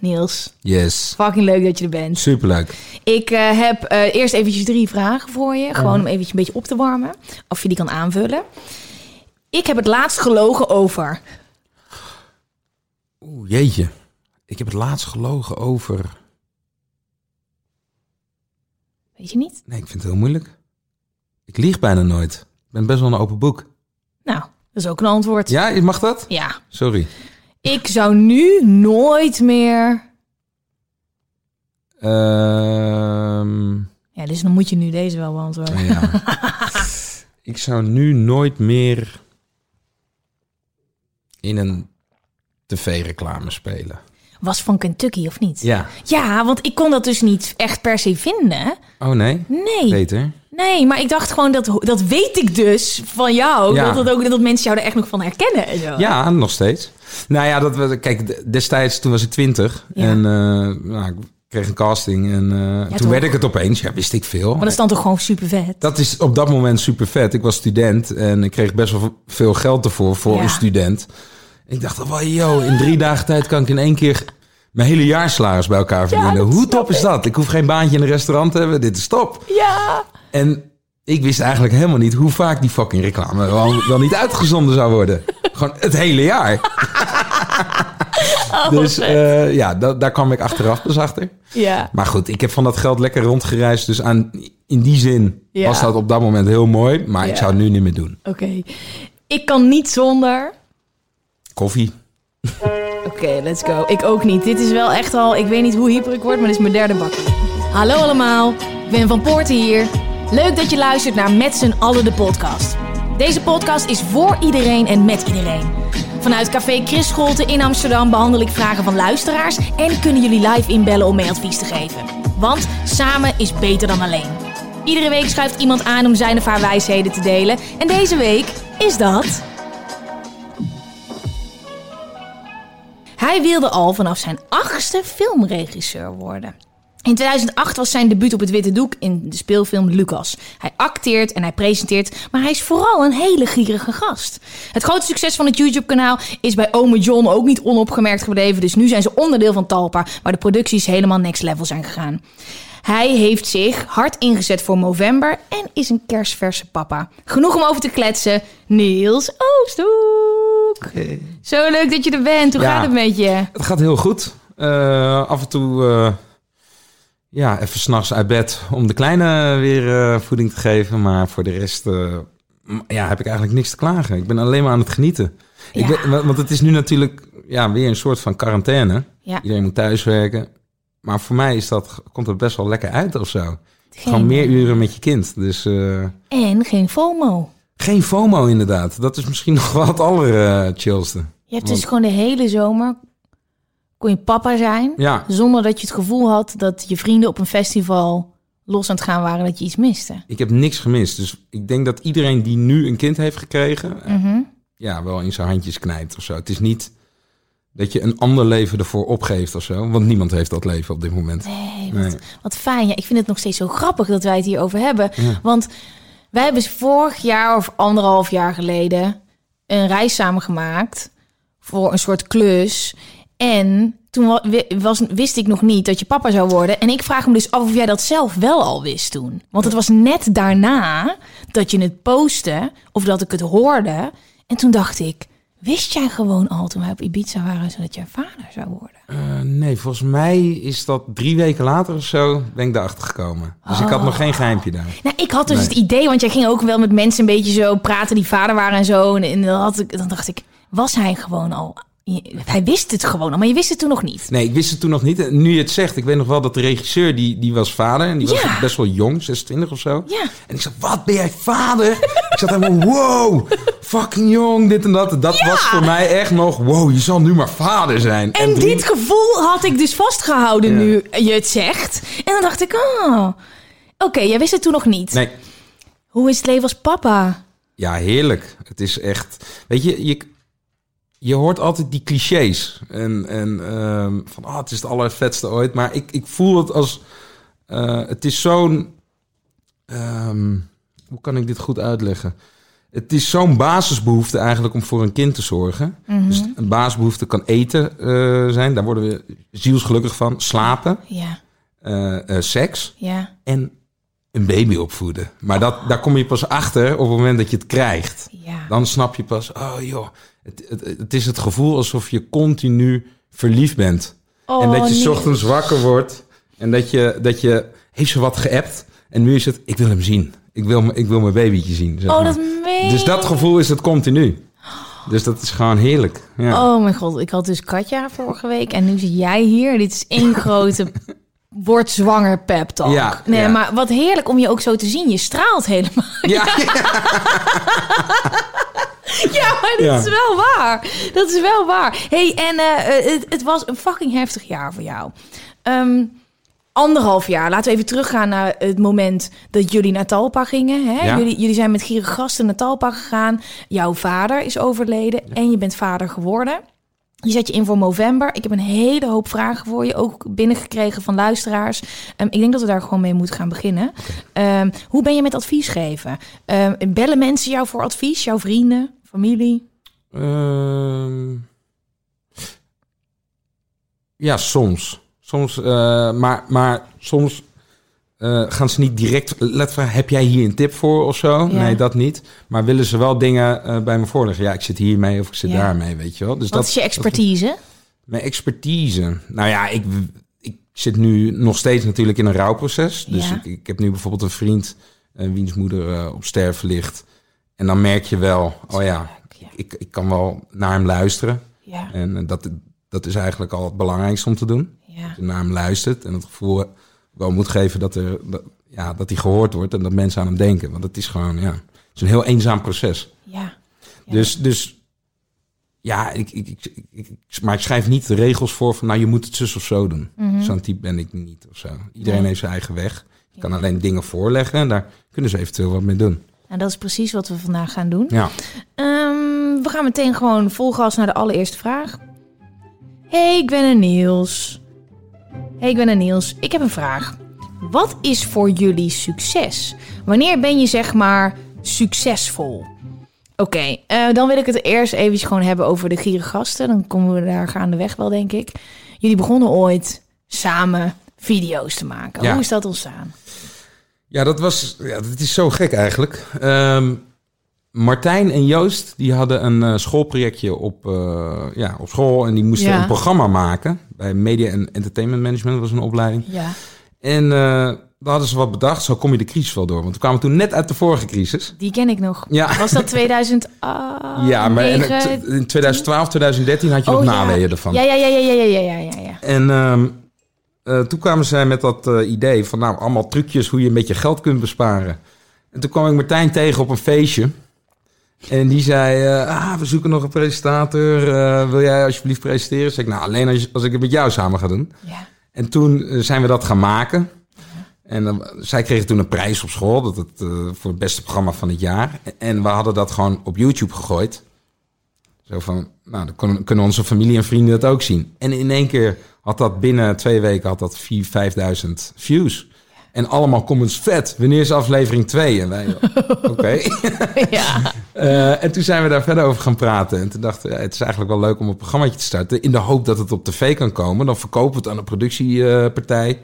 Niels, Yes. fucking leuk dat je er bent. Superleuk. Ik eh, heb eh, eerst eventjes drie vragen voor je. Gewoon om eventjes een beetje op te warmen. Of je die kan aanvullen. Ik heb het laatst gelogen over. Oeh, jeetje. Ik heb het laatst gelogen over... Weet je niet? Nee, ik vind het heel moeilijk. Ik lieg bijna nooit. Ik ben best wel een open boek. Nou, dat is ook een antwoord. Ja, mag dat? Ja. Sorry. Ik zou nu nooit meer... Ehm, Ja, dus dan moet je nu deze wel beantwoorden. ja. ik zou nu nooit meer in een tv-reclame spelen. Was van Kentucky of niet? Ja. Ja, want ik kon dat dus niet echt per se vinden. Oh nee? Nee. Beter. Nee, maar ik dacht gewoon, dat, dat weet ik dus van jou. Ja. Dat, dat, ook, dat mensen jou er echt nog van herkennen. Zo. Ja, nog steeds. Nou ja, dat we, kijk, destijds toen was ik twintig. Ja. En eh, nou, ik kreeg een casting. En eh, toen toch? werd ik het opeens. Ja, wist ik veel. Maar dat is dan toch gewoon super vet. Dat is op dat moment super vet. Ik was student en ik kreeg best wel veel geld ervoor voor Ja. een student. Ik dacht, wow, yo, in drie dagen tijd kan ik in één keer mijn hele jaarsalaris bij elkaar verdienen. Hoe top is dat? Ik hoef geen baantje in een restaurant te hebben. Dit is top. Ja. En ik wist eigenlijk helemaal niet hoe vaak die fucking reclame wel, wel niet uitgezonden zou worden. Gewoon het hele jaar. dus eh, ja, da- daar kwam ik achteraf dus achter. Ja. Maar goed, ik heb van dat geld lekker rondgereisd. Dus aan, in die zin Ja. was dat op dat moment heel mooi. Maar Ja. ik zou het nu niet meer doen. Oké. Ik kan niet zonder... Koffie. Oké, let's go. Ik ook niet. Dit is wel echt al... Ik weet niet hoe hyper ik word, maar dit is mijn derde bak. Hallo allemaal. Ik ben Van Poorten hier. Leuk dat je luistert naar Met z'n allen de podcast. Deze podcast is voor iedereen en met iedereen. Vanuit Café Chris Scholte in Amsterdam behandel ik vragen van luisteraars... en kunnen jullie live inbellen om mee advies te geven. Want samen is beter dan alleen. Iedere week schuift iemand aan om zijn of haar wijsheden te delen. En deze week is dat... Hij wilde al vanaf zijn achtste filmregisseur worden. In 2008 was zijn debuut op het witte doek in de speelfilm Lucas. Hij acteert en hij presenteert, maar hij is vooral een hele gierige gast. Het grote succes van het YouTube-kanaal is bij Ome John ook niet onopgemerkt gebleven. Dus nu zijn ze onderdeel van Talpa, waar de producties helemaal next level zijn gegaan. Hij heeft zich hard ingezet voor Movember en is een kerstverse papa. Genoeg om over te kletsen. Niels Oosthoek. Zo leuk dat je er bent. Hoe Ja. gaat het met je? Het gaat heel goed. Eh, af en toe, eh, ja, even s'nachts uit bed om de kleine weer eh, voeding te geven. Maar voor de rest, eh, ja, heb ik eigenlijk niks te klagen. Ik ben alleen maar aan het genieten. Ik ben, want het is nu natuurlijk, ja, weer een soort van quarantaine. Ja. Iedereen moet thuiswerken. Maar voor mij is dat, komt het best wel lekker uit of zo. Geen- Gewoon meer uren met je kind. Dus eh, En geen FOMO. geen FOMO inderdaad. Dat is misschien nog wel het allerchillste. Je hebt Want- dus gewoon de hele zomer... kon je papa zijn... Ja, zonder dat je het gevoel had dat je vrienden op een festival... los aan het gaan waren dat je iets miste. ik heb niks gemist. Dus ik denk dat iedereen die nu een kind heeft gekregen... eh, Mhm. ja, wel in zijn handjes knijpt of zo. Het is niet dat je een ander leven ervoor opgeeft of zo. Want niemand heeft dat leven op dit moment. Nee, Nee. wat, wat fijn. Ja, ik vind het nog steeds zo grappig dat wij het hierover hebben. Ja. Want wij hebben vorig jaar of anderhalf jaar geleden... een reis samen gemaakt voor een soort klus. En toen was, wist ik nog niet dat je papa zou worden. En ik vraag me dus af of jij dat zelf wel al wist toen. Want het was net daarna dat je het postte of dat ik het hoorde. En toen dacht ik, wist jij gewoon al toen wij op Ibiza waren... zodat jij vader zou worden? Eh, nee, volgens mij is dat drie weken later of zo ben ik daarachter gekomen. Dus ik had nog geen geheimpje daar. Nou, ik had dus Nee. het idee, want jij ging ook wel met mensen een beetje zo praten die vader waren en zo. En, en dan, had ik, dan dacht ik, was hij gewoon al... Hij wist het gewoon al, maar je wist het toen nog niet. Nee, ik wist het toen nog niet. Nu je het zegt, ik weet nog wel dat de regisseur, die, die was vader. En die was Ja. best wel jong, 26 of zo. Ja. En ik zei, wat ben jij vader? ik zat helemaal, wow, fucking jong, dit en dat. Dat was voor mij echt nog, wow, je zal nu maar vader zijn. En, toen- dit gevoel had ik dus vastgehouden nu je het zegt. En dan dacht ik, oh, oké, jij wist het toen nog niet. Nee, Hoe is het leven als papa? ja, heerlijk. Het is echt, weet je, je, je hoort altijd die clichés. En, en ehm, van, ah, het is het allervetste ooit. Maar ik, ik voel het als, eh, het is zo'n, ehm, hoe kan ik dit goed uitleggen? Het is zo'n basisbehoefte eigenlijk om voor een kind te zorgen. Dus een basisbehoefte kan eten eh, zijn. Daar worden we zielsgelukkig van. Slapen, Ja, eh, seks ja, en een baby opvoeden. Maar dat, daar kom je pas achter op het moment dat je het krijgt. ja. Dan snap je pas, oh joh, het, het, het is het gevoel alsof je continu verliefd bent. Oh, en dat je 's ochtends wakker wordt en dat je, dat je, heeft ze wat geappt? En nu is het, ik wil hem zien. Ik wil, ik wil mijn babytje zien. zeg Oh, dat meen Dus dat gevoel is het continu. Dus dat is gewoon heerlijk. Ja. Oh mijn god, ik had dus Katja vorige week en nu zit jij hier. Dit is één grote word zwanger pep talk. Ja, nee, ja. maar wat heerlijk om je ook zo te zien. Je straalt helemaal. Ja, Ja, maar dat Ja. is wel waar. Dat is wel waar. hey, en eh, eh, het, het was een fucking heftig jaar voor jou. Ehm, anderhalf jaar. Laten we even teruggaan naar het moment dat jullie naar Talpa gingen. Hè? Ja. Jullie, jullie zijn met gierige gasten naar Talpa gegaan. Jouw vader is overleden en je bent vader geworden. Je zet je in voor november. Ik heb een hele hoop vragen voor je, ook binnengekregen van luisteraars. Ehm, ik denk dat we daar gewoon mee moeten gaan beginnen. Ehm, hoe ben je met advies geven? Bellen mensen jou voor advies? Jouw vrienden, familie? Ehm, ja, soms. Soms, eh, maar, maar soms eh, gaan ze niet direct... Let heb jij hier een tip voor of zo? Ja. Nee, dat niet. Maar willen ze wel dingen eh, bij me voorleggen? Ja, ik zit hiermee of ik zit Ja. daarmee, weet je wel. Dus Wat dat, is je expertise? Mijn expertise. Nou ja, ik, ik zit nu nog steeds natuurlijk in een rouwproces. Dus Ja. ik, ik heb nu bijvoorbeeld een vriend eh, wiens moeder op sterven ligt. En dan merk je wel, oh ja, ik, ik kan wel naar hem luisteren. Ja, En eh, dat, dat is eigenlijk al het belangrijkste om te doen. ja. Dat je naar hem luistert en het gevoel wel moet geven dat, er, dat, ja, dat hij gehoord wordt en dat mensen aan hem denken. Want het is gewoon, ja, het is een heel eenzaam proces. ja. Ja. Dus, dus ja, ik, ik, ik, ik- ik- maar ik schrijf niet de regels voor van, nou, je moet het zus of zo doen. Zo'n type ben ik niet of zo. Iedereen Nee. heeft zijn eigen weg. Je kan alleen dingen voorleggen en daar kunnen ze eventueel wat mee doen. En dat is precies wat we vandaag gaan doen. Ja, Ehm, we gaan meteen gewoon vol gas naar de allereerste vraag. Hey, ik ben een Niels. Hey, ik ben een Niels. Ik heb een vraag. Wat is voor jullie succes? Wanneer ben je zeg maar succesvol? Oké, eh, dan wil ik het eerst eventjes gewoon hebben over de gierige gasten. Dan komen we daar gaandeweg wel, denk ik. Jullie begonnen ooit samen video's te maken. Ja. Hoe is dat ontstaan? Ja, dat was. Ja, dat is zo gek eigenlijk. Ehm, Martijn en Joost die hadden een eh, schoolprojectje op, eh, ja, op school en die moesten een programma maken bij Media en Entertainment Management was een opleiding. Ja. En uh, daar hadden ze wat bedacht. Zo kom je de crisis wel door. Want we kwamen toen net uit de vorige crisis. Die ken ik nog. Ja. Was dat 2008? Ah, ja, maar in, 2012, 2013 had je oh, nog ja. ervan. Ja, ja, ja, ja, ja, ja, ja, ja. En ehm, eh, toen kwamen zij met dat eh, idee van nou, allemaal trucjes hoe je een beetje geld kunt besparen. En toen kwam ik Martijn tegen op een feestje. En die zei, eh, ah, we zoeken nog een presentator. Wil jij alsjeblieft presenteren? Zeg ik, nou, alleen als, als ik het met jou samen ga doen. ja. En toen zijn we dat gaan maken. En zij kregen toen een prijs op school. Dat het, voor het beste programma van het jaar. En we hadden dat gewoon op YouTube gegooid. Zo van, nou, dan kunnen, onze familie en vrienden dat ook zien. En in één keer had dat binnen twee weken had dat 4.000, 5.000 views. En allemaal comments vet. Wanneer is aflevering 2? En wij, oké. ja. Eh, en toen zijn we daar verder over gaan praten. En toen dachten we, ja, het is eigenlijk wel leuk om een programmaatje te starten. In de hoop dat het op tv kan komen. Dan verkopen we het aan een productiepartij.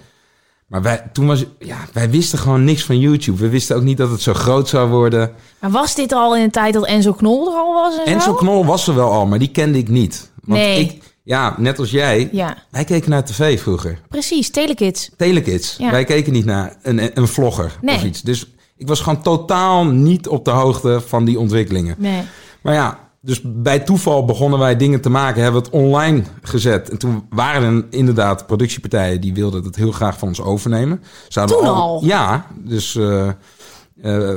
Maar wij, toen was, ja, wij wisten gewoon niks van YouTube. We wisten ook niet dat het zo groot zou worden. Maar was dit al in de tijd dat Enzo Knol er al was en En zo? knol was er wel al, maar die kende ik niet. Want Nee. ik, ja, net als jij, Ja, wij keken naar tv vroeger. precies. Telekids. Telekids. Ja. Wij keken niet naar een, een vlogger Nee. of iets. Dus ik was gewoon totaal niet op de hoogte van die ontwikkelingen. Nee. Maar ja, dus bij toeval begonnen wij dingen te maken, hebben we het online gezet. En toen waren er inderdaad productiepartijen die wilden het heel graag van ons overnemen. Ze hadden Toen al? Ja, dus... eh, eh,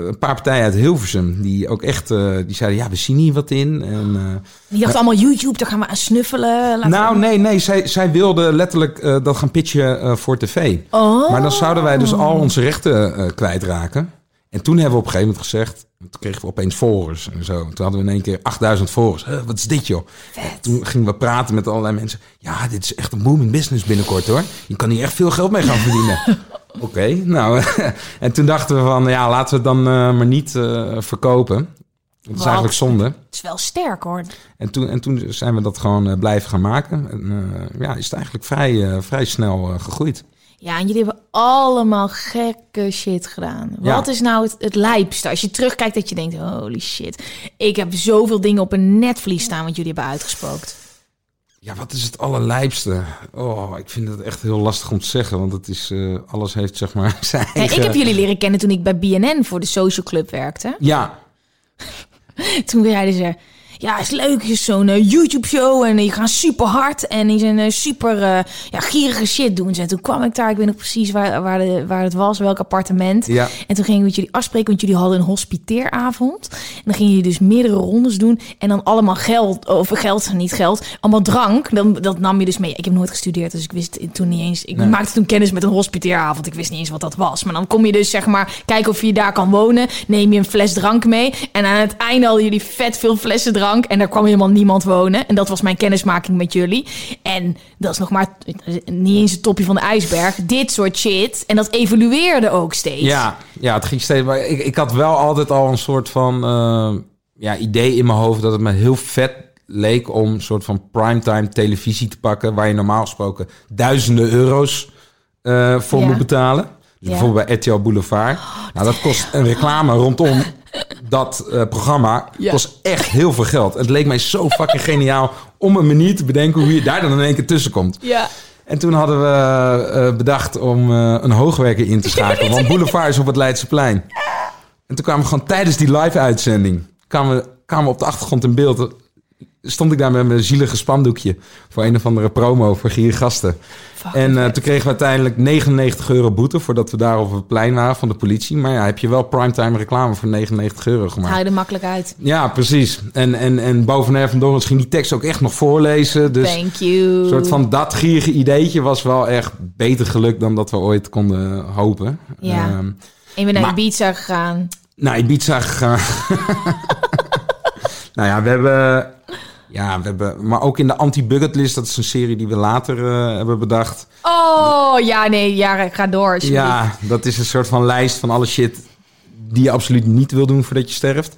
een paar partijen uit Hilversum die ook echt, eh, die zeiden ja, we zien hier wat in. En, eh, Die dacht allemaal YouTube, daar gaan we aan snuffelen. Nou, we- nee, nee, zij, zij wilden letterlijk dat gaan pitchen voor tv. Oh. Maar dan zouden wij dus al onze rechten kwijtraken. En toen hebben we op een gegeven moment gezegd... Toen kregen we opeens volgers en zo. Toen hadden we in één keer 8000 volgers. Huh, wat is dit, joh? En toen gingen we praten met allerlei mensen. Ja, dit is echt een booming business binnenkort, hoor. Je kan hier echt veel geld mee gaan verdienen. Oké, nou... en toen dachten we van... Ja, laten we het dan eh, maar niet eh, verkopen. Dat is Wat? eigenlijk zonde. Het is wel sterk hoor. En toen, en toen zijn we dat gewoon eh, blijven gaan maken. En ja, is het eigenlijk vrij, vrij snel gegroeid. Ja, en jullie hebben allemaal gekke shit gedaan. Ja. Wat is nou het, het lijpste? Als je terugkijkt dat je denkt, holy shit. Ik heb zoveel dingen op een netvlies staan wat jullie hebben uitgespookt. Ja, wat is het allerlijpste? Oh, ik vind het echt heel lastig om te zeggen, want het is, eh, alles heeft zeg maar zijn Ja, ik heb jullie leren kennen toen ik bij BNN voor de Social Club werkte. Ja, Toen zeiden ze, ja, is leuk, je zo'n eh, YouTube-show en je gaat super hard en die zijn eh, super eh, ja, gierige shit doen. En toen kwam ik daar, ik weet nog precies waar, waar, de, waar het was, welk appartement. Ja. En toen gingen we met jullie afspreken, want jullie hadden een hospiteeravond. En dan gingen jullie dus meerdere rondes doen en dan allemaal geld, of geld, niet geld, allemaal drank. Dan, dat nam je dus mee. Ik heb nooit gestudeerd, dus ik wist toen niet eens. Ik Nee. maakte toen kennis met een hospiteeravond. Ik wist niet eens wat dat was. Maar dan kom je dus zeg maar kijken of je daar kan wonen. Neem je een fles drank mee. En aan het einde hadden jullie vet veel flessen drank. En daar kwam helemaal niemand wonen. En dat was mijn kennismaking met jullie. En dat is nog maar niet eens het topje van de ijsberg. Dit soort shit. En dat evolueerde ook steeds. ja, ja, het ging steeds. Maar ik, ik had wel altijd al een soort van eh, ja, idee in mijn hoofd dat het me heel vet leek om een soort van primetime televisie te pakken, waar je normaal gesproken duizenden euro's eh, voor Ja. moet betalen. Dus Ja. bijvoorbeeld bij RTL Boulevard. nou, dat kost een reclame rondom dat eh, programma Ja. kost echt heel veel geld. Het leek mij zo fucking geniaal om een manier te bedenken hoe je daar dan in één keer tussen komt. Ja. En toen hadden we eh, bedacht om eh, een hoogwerker in te schakelen. Want Boulevard is op het Leidseplein. En toen kwamen we gewoon tijdens die live-uitzending... Kwamen we, kwamen we op de achtergrond in beeld... Stond ik daar met mijn zielige spandoekje... voor een of andere promo voor gier gasten. En vet. toen kregen we uiteindelijk 99 euro boete... voordat we daar op het plein waren van de politie. Maar ja, heb je wel primetime reclame voor 99 euro gemaakt. Haal je er makkelijk uit. Ja, precies. En, en, en boven van Dorens ging die tekst ook echt nog voorlezen. Dus Thank you. een soort van dat gierige ideetje was wel echt beter gelukt dan dat we ooit konden hopen. Ja. Ehm, En bent naar maar- Ibiza gegaan. naar Ibiza gegaan. nou ja, we hebben... Ja, we hebben... Maar ook in de anti-bucket list, dat is een serie die we later eh, hebben bedacht. Oh, ja, nee, ja, ga door. alsjeblieft. Ja, dat is een soort van lijst van alle shit die je absoluut niet wil doen voordat je sterft.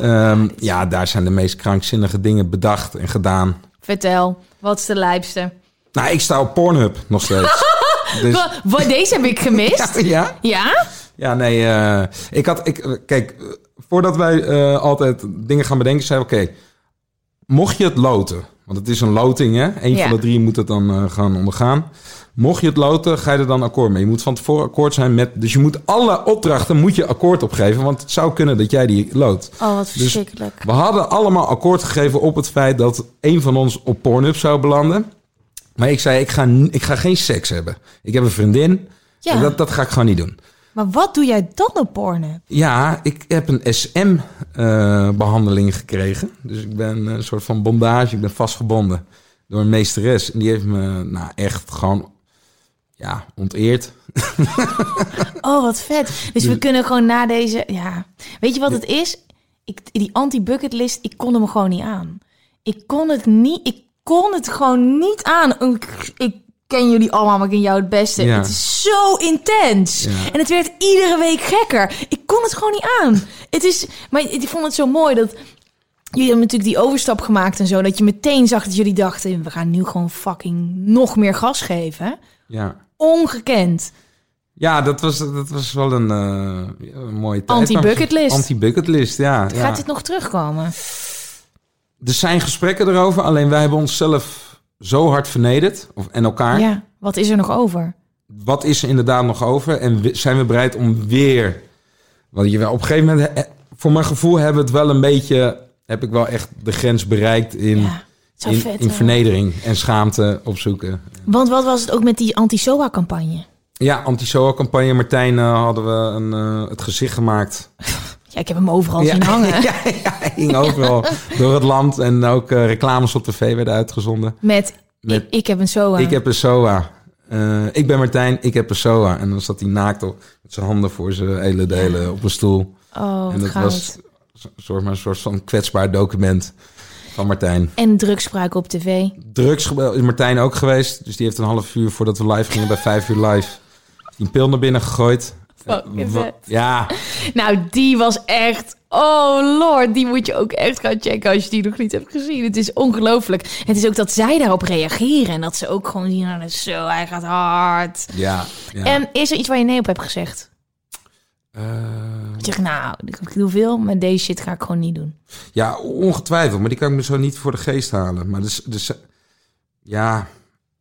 Ehm, ja, daar zijn de meest krankzinnige dingen bedacht en gedaan. Vertel, wat is de lijpste? Nou, ik sta op Pornhub nog steeds. dus, Wat, deze heb ik gemist. ja, Ja? Ja, nee. eh, ik had, ik, kijk, voordat wij eh, altijd dingen gaan bedenken, zei oké, mocht je het loten, want het is een loting, hè? Ja. van de drie moet het dan eh, gaan ondergaan. Mocht je het loten, ga je er dan akkoord mee. Je moet van tevoren akkoord zijn met, dus je moet alle opdrachten moet je akkoord opgeven, want het zou kunnen dat jij die loodt. Oh, wat Dus verschrikkelijk. we hadden allemaal akkoord gegeven op het feit dat een van ons op Pornhub zou belanden. Maar ik zei, ik ga, ik ga geen seks hebben. Ik heb een vriendin. Ja. Dat, dat ga ik gewoon niet doen. Maar wat doe jij dan op Pornhub? Ja, ik heb een SM-behandeling gekregen. Dus ik ben een soort van bondage. Ik ben vastgebonden door een meesteres. En die heeft me nou, echt gewoon ja, onteerd. Oh, wat vet. Dus we kunnen gewoon na deze... Ja. Weet je wat het is? Ik, die anti-bucket list, ik kon hem gewoon niet aan. Ik kon het niet... Ik kon het gewoon niet aan. Ik, ik ken jullie allemaal, maar ik ken jou het beste. Ja. Het is zo intens. Ja. En het werd iedere week gekker. Ik kon het gewoon niet aan. Het is... Maar ik vond het zo mooi dat... Jullie hebben natuurlijk die overstap gemaakt en zo. Dat je meteen zag dat jullie dachten... We gaan nu gewoon fucking nog meer gas geven. Ja. Ongekend. Ja, dat was, dat was wel een, een mooie tijd. Anti-bucketlist. Anti-bucketlist, ja. ja. Gaat dit nog terugkomen? Er zijn gesprekken erover, alleen wij hebben onszelf zo hard vernederd. Of, en elkaar. Ja, wat is er nog over? Wat is er inderdaad nog over? En we- zijn we bereid om weer... Want je wel op een gegeven moment... Voor mijn gevoel hebben we het wel een beetje... Heb ik wel echt de grens bereikt in, Ja, in, vet in zijn. vernedering en schaamte opzoeken. Want wat was het ook met die anti-SOA-campagne? Ja, anti-SOA-campagne. Martijn eh, hadden we een, eh, het gezicht gemaakt. Ja, ik heb hem overal zien hangen. ja, ja, hing overal door het land. En ook eh, reclames op tv werden uitgezonden. Met, Met- ik, ik heb een SOA. Ik heb een SOA. Eh, ik ben Martijn, ik heb een SOA. En dan zat hij naakt op, met zijn handen voor zijn hele delen op een stoel. Oh, en dat goud. was soort, maar een soort van kwetsbaar document van Martijn. En drugsgebruik op tv. Drugs is Martijn ook geweest. Dus die heeft een half uur voordat we live gingen bij vijf uur live... een pil naar binnen gegooid. Eh. Ja, Nou, die was echt... Oh lord, die moet je ook echt gaan checken als je die nog niet hebt gezien. Het is ongelooflijk. Het is ook dat zij daarop reageren. En dat ze ook gewoon zien, nou, zo, hij gaat hard. ja, ja. En is er iets waar je nee op hebt gezegd? Eh, zeg, nou, ik doe veel, maar deze shit ga ik gewoon niet doen. ja, ongetwijfeld. Maar die kan ik me zo niet voor de geest halen. Maar dus, dus ja,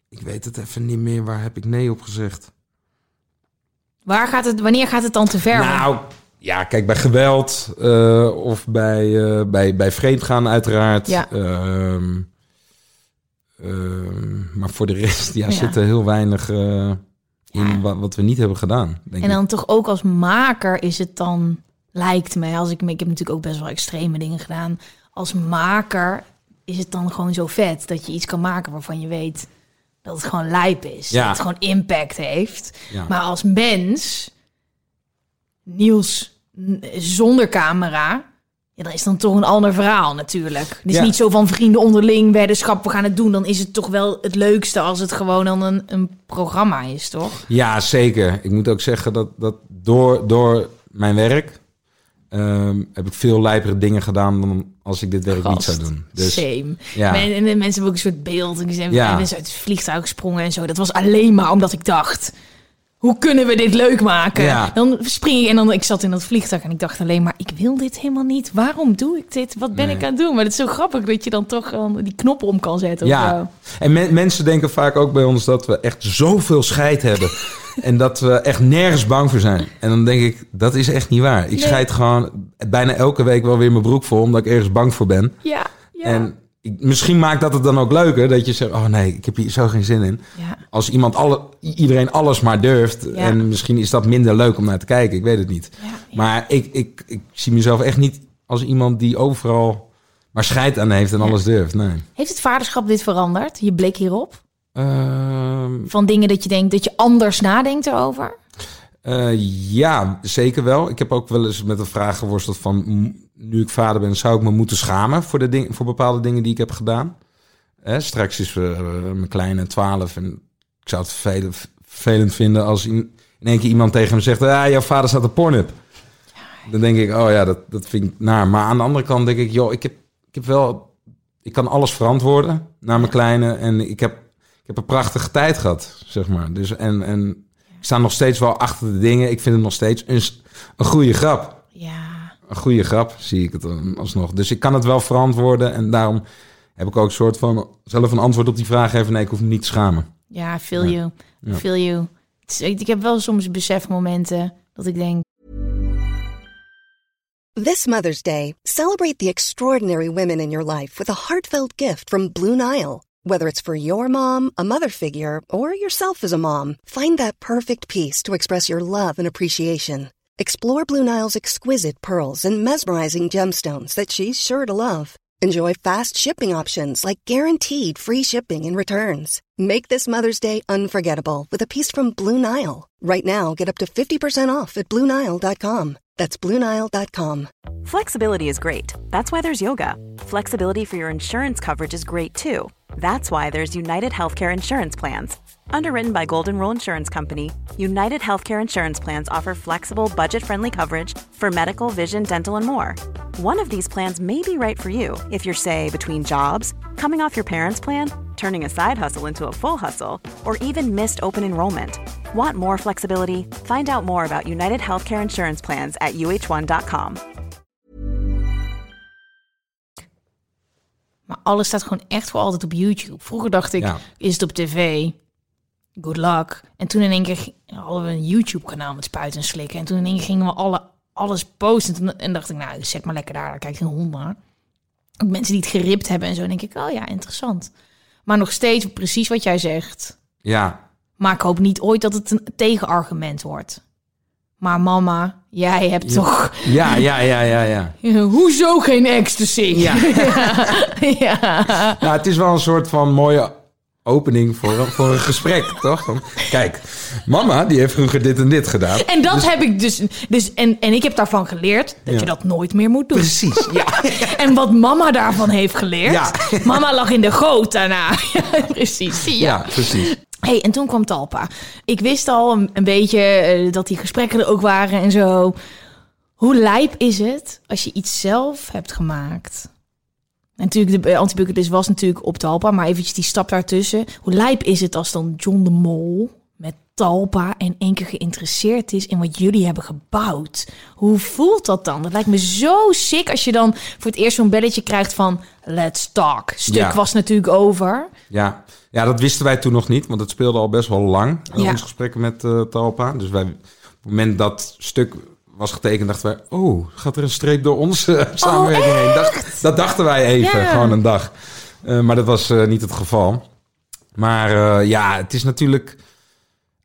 ik weet het even niet meer. Waar heb ik nee op gezegd? Waar gaat het, wanneer gaat het dan te ver? Nou, ja, kijk, bij geweld eh, of bij, eh, bij, bij vreemdgaan uiteraard. Ja. Ehm, ehm, maar voor de rest ja, Ja. zit er heel weinig eh, in wat, wat we niet hebben gedaan, denk En ik. dan toch ook als maker is het dan, lijkt mij, als ik, ik heb natuurlijk ook best wel extreme dingen gedaan. Als maker is het dan gewoon zo vet dat je iets kan maken waarvan je weet dat het gewoon lijp is. Ja. Dat het gewoon impact heeft. Ja. Maar als mens, Niels n- zonder camera, ja, dan is dan toch een ander verhaal natuurlijk. Het is Ja. niet zo van vrienden onderling, weddenschap, we gaan het doen. Dan is het toch wel het leukste als het gewoon dan een, een programma is, toch? Ja, zeker. Ik moet ook zeggen dat, dat door, door mijn werk ehm, heb ik veel lijpere dingen gedaan dan als ik dit werk niet zou doen. Dus Same. ja, Men- en de mensen hebben ook een soort beeld. En zijn Ja. mensen uit het vliegtuig gesprongen en zo. Dat was alleen maar omdat ik dacht... Hoe kunnen we dit leuk maken? Ja. Dan spring ik en dan ik zat in dat vliegtuig en ik dacht alleen maar ik wil dit helemaal niet. Waarom doe ik dit? Wat ben Nee. ik aan het doen? Maar het is zo grappig dat je dan toch gewoon die knoppen om kan zetten. ja. En men- mensen denken vaak ook bij ons dat we echt zoveel scheid hebben. en dat we echt nergens bang voor zijn. En dan denk ik, dat is echt niet waar. Ik Nee. scheid gewoon bijna elke week wel weer mijn broek vol, omdat ik ergens bang voor ben. Ja, ja. En ik, misschien maakt dat het dan ook leuker, dat je zegt, oh nee, ik heb hier zo geen zin in. ja. Als iemand alle, iedereen alles maar durft. Ja. En misschien is dat minder leuk om naar te kijken. Ik weet het niet. Ja. Maar ik, ik, ik zie mezelf echt niet als iemand die overal maar scheid aan heeft en alles durft. Nee. Heeft het vaderschap dit veranderd? Je blik hierop? Ehm, Van dingen dat je denkt dat je anders nadenkt erover? eh, ja, zeker wel. Ik heb ook wel eens met de vraag geworsteld van... nu ik vader ben, zou ik me moeten schamen voor, de ding, voor bepaalde dingen die ik heb gedaan? Hè, straks is eh, mijn kleine 12 en ik zou het vervelend, vervelend vinden als in, in één keer iemand tegen me zegt... Ah, jouw vader staat op Pornhub. Dan denk ik, oh ja, dat, dat vind ik naar. Maar aan de andere kant denk ik, joh, ik heb, ik heb wel... Ik kan alles verantwoorden naar mijn kleine. En ik heb, ik heb een prachtige tijd gehad, zeg maar. Dus, en, en ik sta nog steeds wel achter de dingen. Ik vind het nog steeds een, een goede grap. Ja, Een goede grap, zie ik het dan alsnog. Dus ik kan het wel verantwoorden. En daarom heb ik ook een soort van... zelf een antwoord op die vraag geven. Nee, ik hoef me niet te schamen. ja, feel Ja. you. Ja. Feel you. Ik heb wel soms besefmomenten dat ik denk... This Mother's Day, celebrate the extraordinary women in your life with a heartfelt gift from Blue Nile. Whether it's for your mom, a mother figure, or yourself as a mom, find that perfect piece to express your love and appreciation. Explore Blue Nile's exquisite pearls and mesmerizing gemstones that she's sure to love. Enjoy fast shipping options like guaranteed free shipping and returns. Make this Mother's Day unforgettable with a piece from Blue Nile. Right now, get up to 50% off at BlueNile.com. That's BlueNile.com. Flexibility is great. That's why there's yoga. Flexibility for your insurance coverage is great too. That's why there's United Healthcare Insurance Plans. Underwritten by Golden Rule Insurance Company, United Healthcare Insurance Plans offer flexible, budget friendly coverage for medical, vision, dental, and more. One of these plans may be right for you if you're, say, between jobs, coming off your parents' plan, turning a side hustle into a full hustle, or even missed open enrollment. Want more flexibility? Find out more about United Healthcare Insurance Plans at uh1.com. Maar alles staat gewoon echt voor altijd op YouTube. Vroeger dacht ik, Ja. is het op tv? Good luck. En toen in één keer hadden we een YouTube-kanaal met spuiten en slikken. En toen in één keer gingen we alle, alles posten. En, toen, en dacht ik, nou, zet maar lekker daar. Daar kijkt geen hond naar. Ook mensen die het geript hebben en zo. denk ik, oh ja, interessant. Maar nog steeds precies wat jij zegt. Ja, Maar ik hoop niet ooit dat het een tegenargument wordt. Maar mama, jij hebt toch... Ja, ja, ja, ja, ja. Hoezo geen ecstasy? Ja. ja. Nou, het is wel een soort van mooie opening voor, voor een gesprek, toch? Kijk, mama, die heeft vroeger dit en dit gedaan. En dat heb ik dus... dus en, en ik heb daarvan geleerd dat Ja. je dat nooit meer moet doen. Precies, ja. En wat mama daarvan heeft geleerd... Ja. Mama lag in de goot daarna. Precies. Ja, precies. Hey, en toen kwam Talpa. Ik wist al een, beetje eh, dat die gesprekken er ook waren en zo. Hoe lijp is het als je iets zelf hebt gemaakt? En natuurlijk, de antibucketlist was natuurlijk op Talpa, maar eventjes die stap daartussen. Hoe lijp is het als dan John de Mol Talpa in één keer geïnteresseerd is in wat jullie hebben gebouwd? Hoe voelt dat dan? Dat lijkt me zo sick als je dan voor het eerst zo'n belletje krijgt van let's talk. Stuk Ja. was natuurlijk over. Ja. ja, dat wisten wij toen nog niet, want het speelde al best wel lang, eh, Ja. onze gesprekken met eh, Talpa. Dus wij, op het moment dat stuk was getekend, dachten wij, oh, gaat er een streep door onze samenwerking heen? Dacht, dat dachten wij even, Ja. gewoon een dag. Eh, maar dat was niet het geval. Maar ja, het is natuurlijk...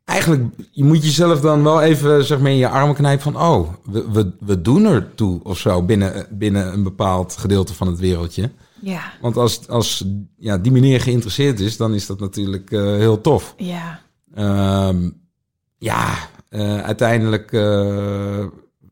Eigenlijk, je moet jezelf dan wel even zeg maar, in je armen knijpen van... oh, we, we, we doen er toe of zo binnen, binnen een bepaald gedeelte van het wereldje. Ja, Want als, als ja, die meneer geïnteresseerd is, dan is dat natuurlijk eh, heel tof. ja. Ehm, ja, eh, uiteindelijk eh,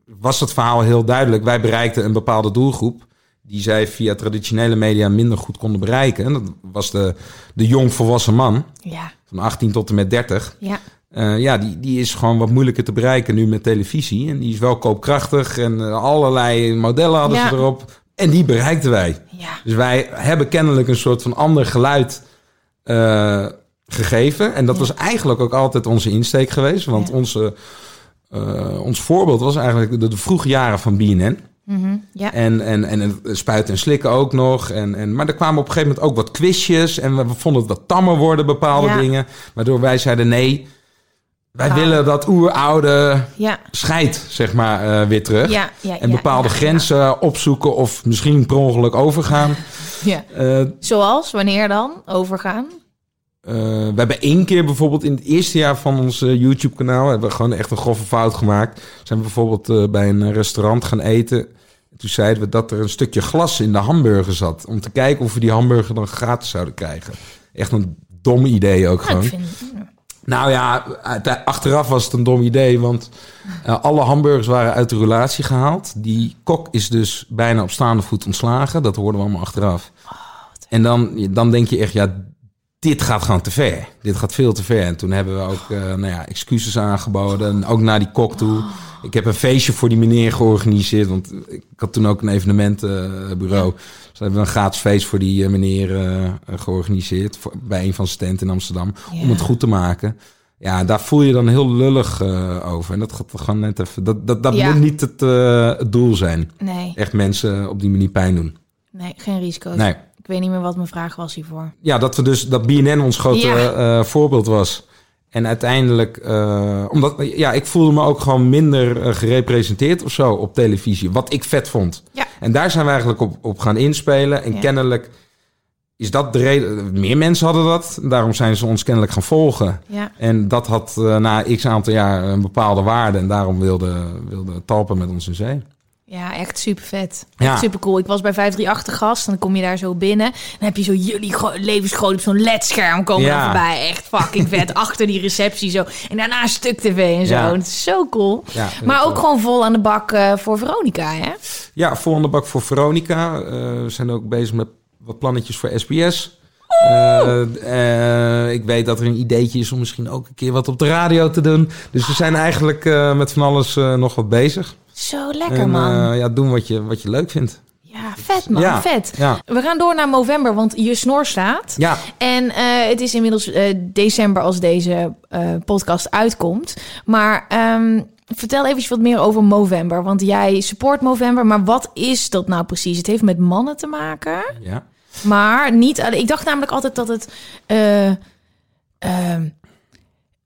was het verhaal heel duidelijk. Wij bereikten een bepaalde doelgroep die zij via traditionele media minder goed konden bereiken. En dat was de, de jongvolwassen man Ja, van 18 tot en met 30. ja, Eh, ja, die, die is gewoon wat moeilijker te bereiken nu met televisie. En die is wel koopkrachtig en eh, allerlei modellen hadden Ja. ze erop. En die bereikten wij. ja. Dus wij hebben kennelijk een soort van ander geluid eh, gegeven. En dat was eigenlijk ook altijd onze insteek geweest. Want onze, ons voorbeeld was eigenlijk de, de vroege jaren van BNN. Mhm, ja. En, en, en het spuiten en slikken ook nog. En, en, maar er kwamen op een gegeven moment ook wat quizjes. En we, we vonden het wat tammer worden, bepaalde Ja. dingen. Waardoor wij zeiden nee, wij willen dat oeroude ja, scheid, zeg maar, eh, weer terug. ja, ja. En bepaalde grenzen opzoeken of misschien per ongeluk overgaan. Ja. Eh, Zoals, wanneer dan? Overgaan? Eh, we hebben één keer bijvoorbeeld in het eerste jaar van ons YouTube-kanaal... hebben we gewoon echt een grove fout gemaakt. Zijn we bijvoorbeeld bij een restaurant gaan eten. Toen zeiden we dat er een stukje glas in de hamburger zat. Om te kijken of we die hamburger dan gratis zouden krijgen. Echt een dom idee ook Nou, gewoon. vind, Nou ja, achteraf was het een dom idee, want eh, alle hamburgers waren uit de relatie gehaald. Die kok is dus bijna op staande voet ontslagen. Dat hoorden we allemaal achteraf. en dan, dan denk je echt, ja, dit gaat gewoon te ver. Dit gaat veel te ver. En toen hebben we ook eh, nou ja, excuses aangeboden. En ook naar die kok toe. Ik heb een feestje voor die meneer georganiseerd. Want ik had toen ook een evenementenbureau. Dus hebben een gratis feest voor die eh, meneer eh, georganiseerd. Voor, bij een van zijn tenten in Amsterdam. Ja. Om het goed te maken. Ja, daar voel je dan heel lullig eh, over. En dat gaat gewoon net even. Dat, dat, dat Ja. moet niet het, eh, het doel zijn. nee, Echt mensen op die manier pijn doen. nee, geen risico's. Nee. Ik weet niet meer wat mijn vraag was hiervoor. Ja, dat we dus dat BNN ons grote Ja. eh, voorbeeld was. En uiteindelijk, eh, omdat ja, ik voelde me ook gewoon minder eh, gerepresenteerd of zo op televisie. Wat ik vet vond. Ja. En daar zijn we eigenlijk op, op gaan inspelen. En Ja. kennelijk is dat de reden. Meer mensen hadden dat. Daarom zijn ze ons kennelijk gaan volgen. Ja, En dat had eh, na x aantal jaar een bepaalde waarde. En daarom wilde, wilde Talpa met ons in zee. Ja echt super vet. Ja. Echt super cool. Ik was bij 538 gast. Dan kom je daar zo binnen. Dan heb je zo jullie gro- levensgroot op zo'n ledscherm komen Ja. er voorbij. Echt fucking vet. Achter die receptie zo. En daarna een stuk tv en zo. Ja. Het is zo cool. Maar ook gewoon vol aan de bak eh, voor Veronica, hè? Ja, volgende bak voor Veronica. Eh, we zijn ook bezig met wat plannetjes voor SBS. Eh, ik weet dat er een ideetje is om misschien ook een keer wat op de radio te doen. Dus we zijn eigenlijk met van alles nog wat bezig. Zo lekker, en man. eh, ja, doen wat je, wat je leuk vindt. ja, vet, man. ja, Vet. Ja, We gaan door naar november, want je snor staat. ja. En eh, het is inmiddels eh, december als deze podcast uitkomt. Maar ehm, vertel even wat meer over Movember. Want jij support Movember, maar wat is dat nou precies? Het heeft met mannen te maken, ja. maar niet... Ik dacht namelijk altijd dat het eh, ehm,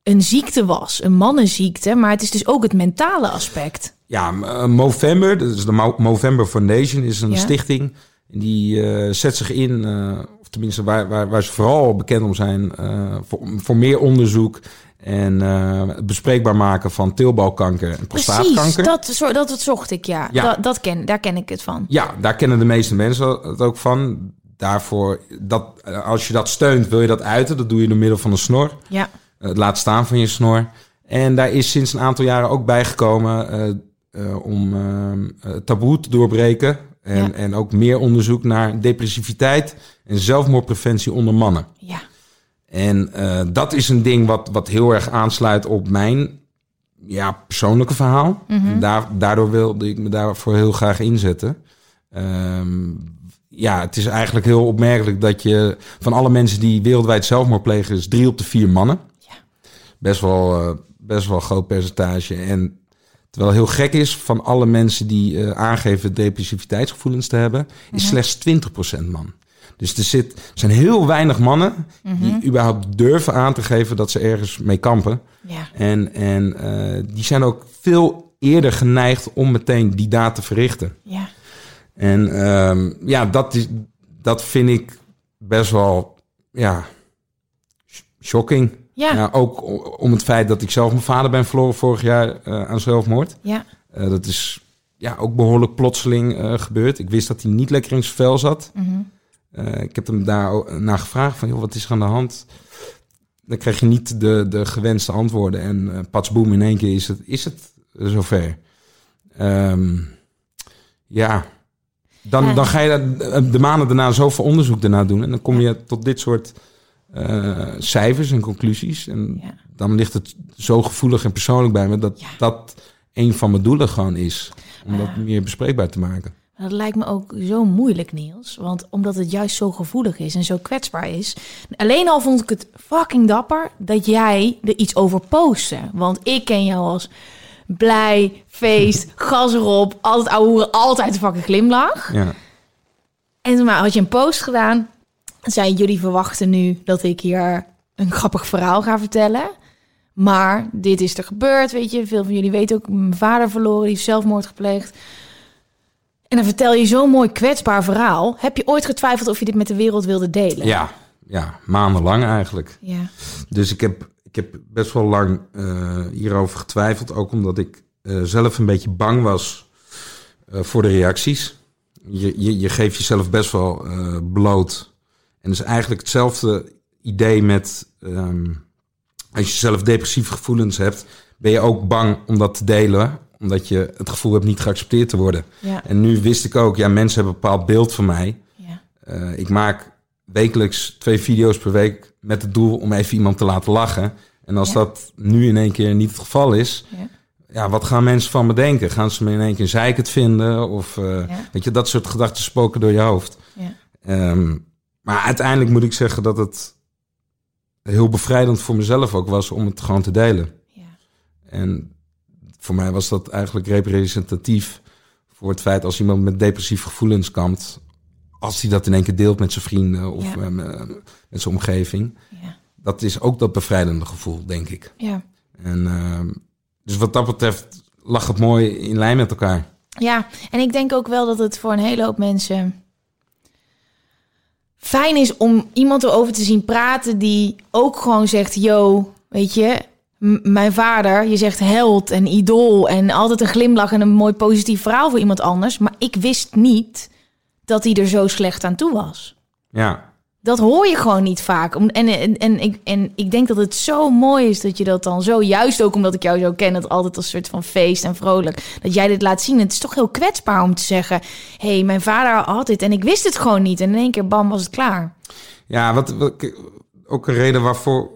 een ziekte was, een mannenziekte. Maar het is dus ook het mentale aspect. Ja, eh, Movember, dat is de Mo- Movember Foundation, is een Ja. stichting. Die eh, zet zich in, eh, of tenminste waar, waar, waar ze vooral bekend om zijn, voor, voor meer onderzoek en het bespreekbaar maken van teelbalkanker en prostaatkanker. Precies, dat, dat, dat zocht ik, ja. Ja. Dat, dat ken, daar ken ik het van. Ja, daar kennen de meeste mensen het ook van. Daarvoor, dat, als je dat steunt, wil je dat uiten. Dat doe je door middel van een snor. Ja, het laat staan van je snor. En daar is sinds een aantal jaren ook bijgekomen eh, eh, om eh, eh, taboe te doorbreken. En, Ja. en ook meer onderzoek naar depressiviteit en zelfmoordpreventie onder mannen. ja. En eh, dat is een ding wat, wat heel erg aansluit op mijn ja, persoonlijke verhaal. En daar, daardoor wilde ik me daarvoor heel graag inzetten. Ehm, ja, het is eigenlijk heel opmerkelijk dat je van alle mensen die wereldwijd zelfmoord plegen, is drie op de vier mannen. Best wel, eh, best wel een groot percentage. En terwijl heel gek is, van alle mensen die eh, aangeven depressiviteitsgevoelens te hebben, is slechts 20% man. Dus er, zit, er zijn heel weinig mannen die überhaupt durven aan te geven dat ze ergens mee kampen. ja. En, en eh, die zijn ook veel eerder geneigd om meteen die daad te verrichten. ja. En ehm, ja, dat, is, dat vind ik best wel ja, sh- shocking. Ja. ook om het feit dat ik zelf mijn vader ben verloren vorig jaar eh, aan zelfmoord. Ja, Eh, dat is ja, ook behoorlijk plotseling eh, gebeurd. Ik wist dat hij niet lekker in zijn vel zat. Mhm. Ik heb hem daar naar gevraagd van, joh, wat is er aan de hand? Dan krijg je niet de, de gewenste antwoorden. En pats boem, in één keer is het, is het zover. Ehm, ja, dan, Ja. dan ga je de maanden daarna zoveel onderzoek daarna doen. En dan kom je tot dit soort eh, cijfers en conclusies. En Ja. dan ligt het zo gevoelig en persoonlijk bij me... dat Ja. dat een van mijn doelen gewoon is. Om dat meer bespreekbaar te maken. dat lijkt me ook zo moeilijk, Niels. Want omdat het juist zo gevoelig is en zo kwetsbaar is. Alleen al vond ik het fucking dapper dat jij er iets over postte. Want ik ken jou als blij, feest, gas erop, altijd ouwe altijd een fucking glimlach. Ja. En toen had je een post gedaan. Zei jullie verwachten nu dat ik hier een grappig verhaal ga vertellen. Maar dit is er gebeurd, weet je. Veel van jullie weten ook, mijn vader verloren, die heeft zelfmoord gepleegd. En dan vertel je zo'n mooi kwetsbaar verhaal. Heb je ooit getwijfeld of je dit met de wereld wilde delen? Ja, ja, maandenlang eigenlijk. Ja, Dus ik heb, ik heb best wel lang eh, hierover getwijfeld. Ook omdat ik eh, zelf een beetje bang was eh, voor de reacties. Je, je, je geeft jezelf best wel bloot. En is eigenlijk hetzelfde idee met... ehm, als je zelf depressieve gevoelens hebt... ben je ook bang om dat te delen. Omdat je het gevoel hebt niet geaccepteerd te worden. ja, En nu wist ik ook, ja, mensen hebben een bepaald beeld van mij. ja. Eh, ik maak wekelijks twee video's per week met het doel om even iemand te laten lachen. En als Ja. dat nu in één keer niet het geval is, ja. ja, wat gaan mensen van me denken? Gaan ze me in één keer zeikend vinden? Of Ja. weet je, dat soort gedachten spoken door je hoofd. Ja. Maar uiteindelijk moet ik zeggen dat het heel bevrijdend voor mezelf ook was om het gewoon te delen. ja. En voor mij was dat eigenlijk representatief voor het feit als iemand met depressieve gevoelens kampt, als hij dat in één keer deelt met zijn vrienden of Ja. met, met zijn omgeving, ja. dat is ook dat bevrijdende gevoel, denk ik. ja. En ehm, dus wat dat betreft lag het mooi in lijn met elkaar. Ja, en ik denk ook wel dat het voor een hele hoop mensen fijn is om iemand erover te zien praten die ook gewoon zegt: Yo, weet je, mijn vader, je zegt held en idool en altijd een glimlach en een mooi positief verhaal voor iemand anders. Maar ik wist niet dat hij er zo slecht aan toe was. Ja, Dat hoor je gewoon niet vaak. En, en, en, ik, en ik denk dat het zo mooi is dat je dat dan zo, juist ook omdat ik jou zo ken, het altijd als soort van feest en vrolijk, dat jij dit laat zien. Het is toch heel kwetsbaar om te zeggen: hé, hey, mijn vader had dit en ik wist het gewoon niet. En in één keer, bam, was het klaar. ja wat, ook een reden waarvoor,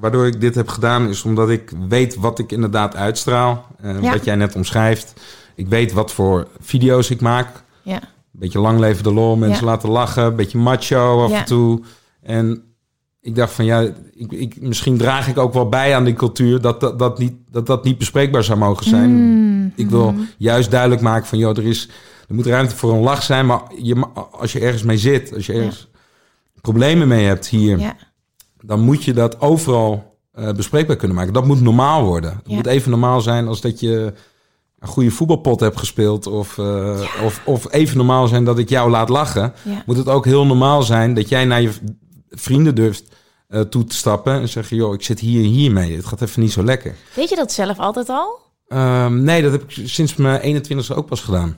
waardoor ik dit heb gedaan, is omdat ik weet wat ik inderdaad uitstraal. eh, Ja. Wat jij net omschrijft. Ik weet wat voor video's ik maak. Ja, beetje lang leven de lol, mensen Ja. laten lachen, een beetje macho af Ja. en toe. En ik dacht van ja, ik, ik, misschien draag ik ook wel bij aan die cultuur dat dat, dat, niet, dat, dat niet bespreekbaar zou mogen zijn. Mm, Ik wil mhm. juist duidelijk maken van joh, er is er moet ruimte voor een lach zijn, maar je, als je ergens mee zit, als je ergens problemen mee hebt hier, dan moet je dat overal eh, bespreekbaar kunnen maken. Dat moet normaal worden. Het moet even normaal zijn als dat je een goede voetbalpot heb gespeeld... Of, eh, of, of even normaal zijn dat ik jou laat lachen... Ja. moet het ook heel normaal zijn dat jij naar je vrienden durft eh, toe te stappen... en zeggen, joh, ik zit hier en hier mee. Het gaat even niet zo lekker. Weet je dat zelf altijd al? Ehm, nee, dat heb ik sinds mijn 21ste ook pas gedaan.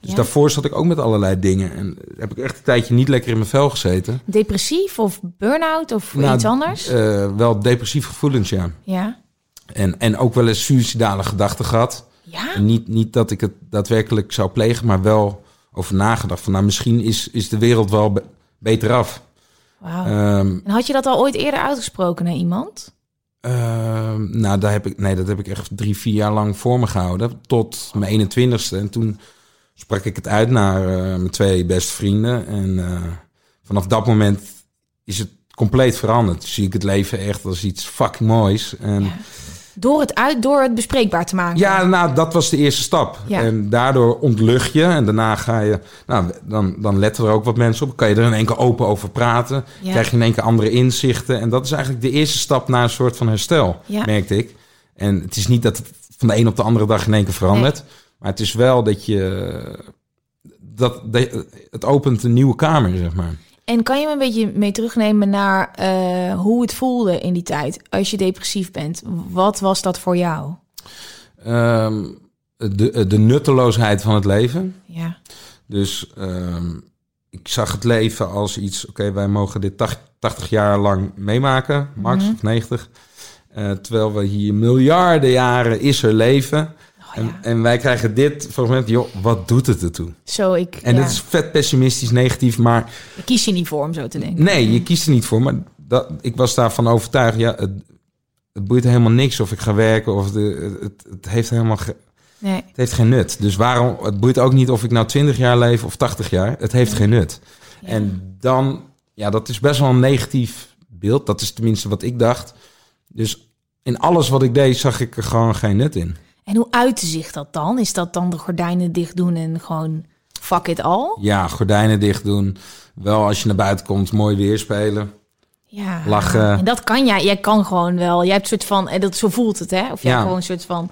Dus Ja? daarvoor zat ik ook met allerlei dingen. En heb ik echt een tijdje niet lekker in mijn vel gezeten. Depressief of burn-out of Nou, iets anders? Eh, wel depressieve gevoelens, ja. ja. En, en ook wel eens suïcidale gedachten gehad. Ja? Niet, niet dat ik het daadwerkelijk zou plegen, maar wel over nagedacht. Van nou, misschien is, is de wereld wel be- beter af. Wauw. Ehm, En had je dat al ooit eerder uitgesproken naar iemand? ehm, nou, daar heb ik, nee, dat heb ik echt drie, vier jaar lang voor me gehouden. Tot mijn 21ste. En toen sprak ik het uit naar eh, mijn twee beste vrienden. En eh, vanaf dat moment is het compleet veranderd. Zie ik het leven echt als iets fucking moois. En Door het uit, door het bespreekbaar te maken. Ja, nou, dat was de eerste stap. Ja. En daardoor ontlucht je. En daarna ga je... Nou, dan, dan letten er ook wat mensen op. Kan je er in één keer open over praten. Ja. Krijg je in één keer andere inzichten. En dat is eigenlijk de eerste stap naar een soort van herstel, Ja. merkte ik. En het is niet dat het van de een op de andere dag in één keer verandert. Maar het is wel dat je... Dat, dat, het opent een nieuwe kamer, zeg maar. En kan je me een beetje mee terugnemen naar eh, hoe het voelde in die tijd als je depressief bent? Wat was dat voor jou? Ehm, de, de nutteloosheid van het leven. Ja. Dus ehm, ik zag het leven als iets, oké, wij mogen dit tach- 80 jaar lang meemaken, max Mhm. of 90. Eh, terwijl we hier miljarden jaren is er leven. Oh, en, wij krijgen dit fragment, joh, wat doet het ertoe? Zo, ik, En dat is vet pessimistisch, negatief, maar ik kies je niet voor om zo te denken. nee, je kiest er niet voor. Maar dat, ik was daarvan overtuigd, ja, het, het boeit helemaal niks of ik ga werken of de, het, het heeft helemaal ge- Nee. het heeft geen nut. Dus waarom, het boeit ook niet of ik nou 20 jaar leef of 80 jaar. Het heeft geen nut. En dan, ja, dat is best wel een negatief beeld. Dat is tenminste wat ik dacht. Dus in alles wat ik deed, zag ik er gewoon geen nut in. En hoe uitte zich dat dan? Is dat dan de gordijnen dicht doen en gewoon fuck it all? Ja, gordijnen dicht doen. Wel als je naar buiten komt, mooi weer spelen. Ja. Lachen. En dat kan jij. Jij kan gewoon wel. Jij hebt een soort van, en dat zo voelt het, hè? Of jij Ja. gewoon een soort van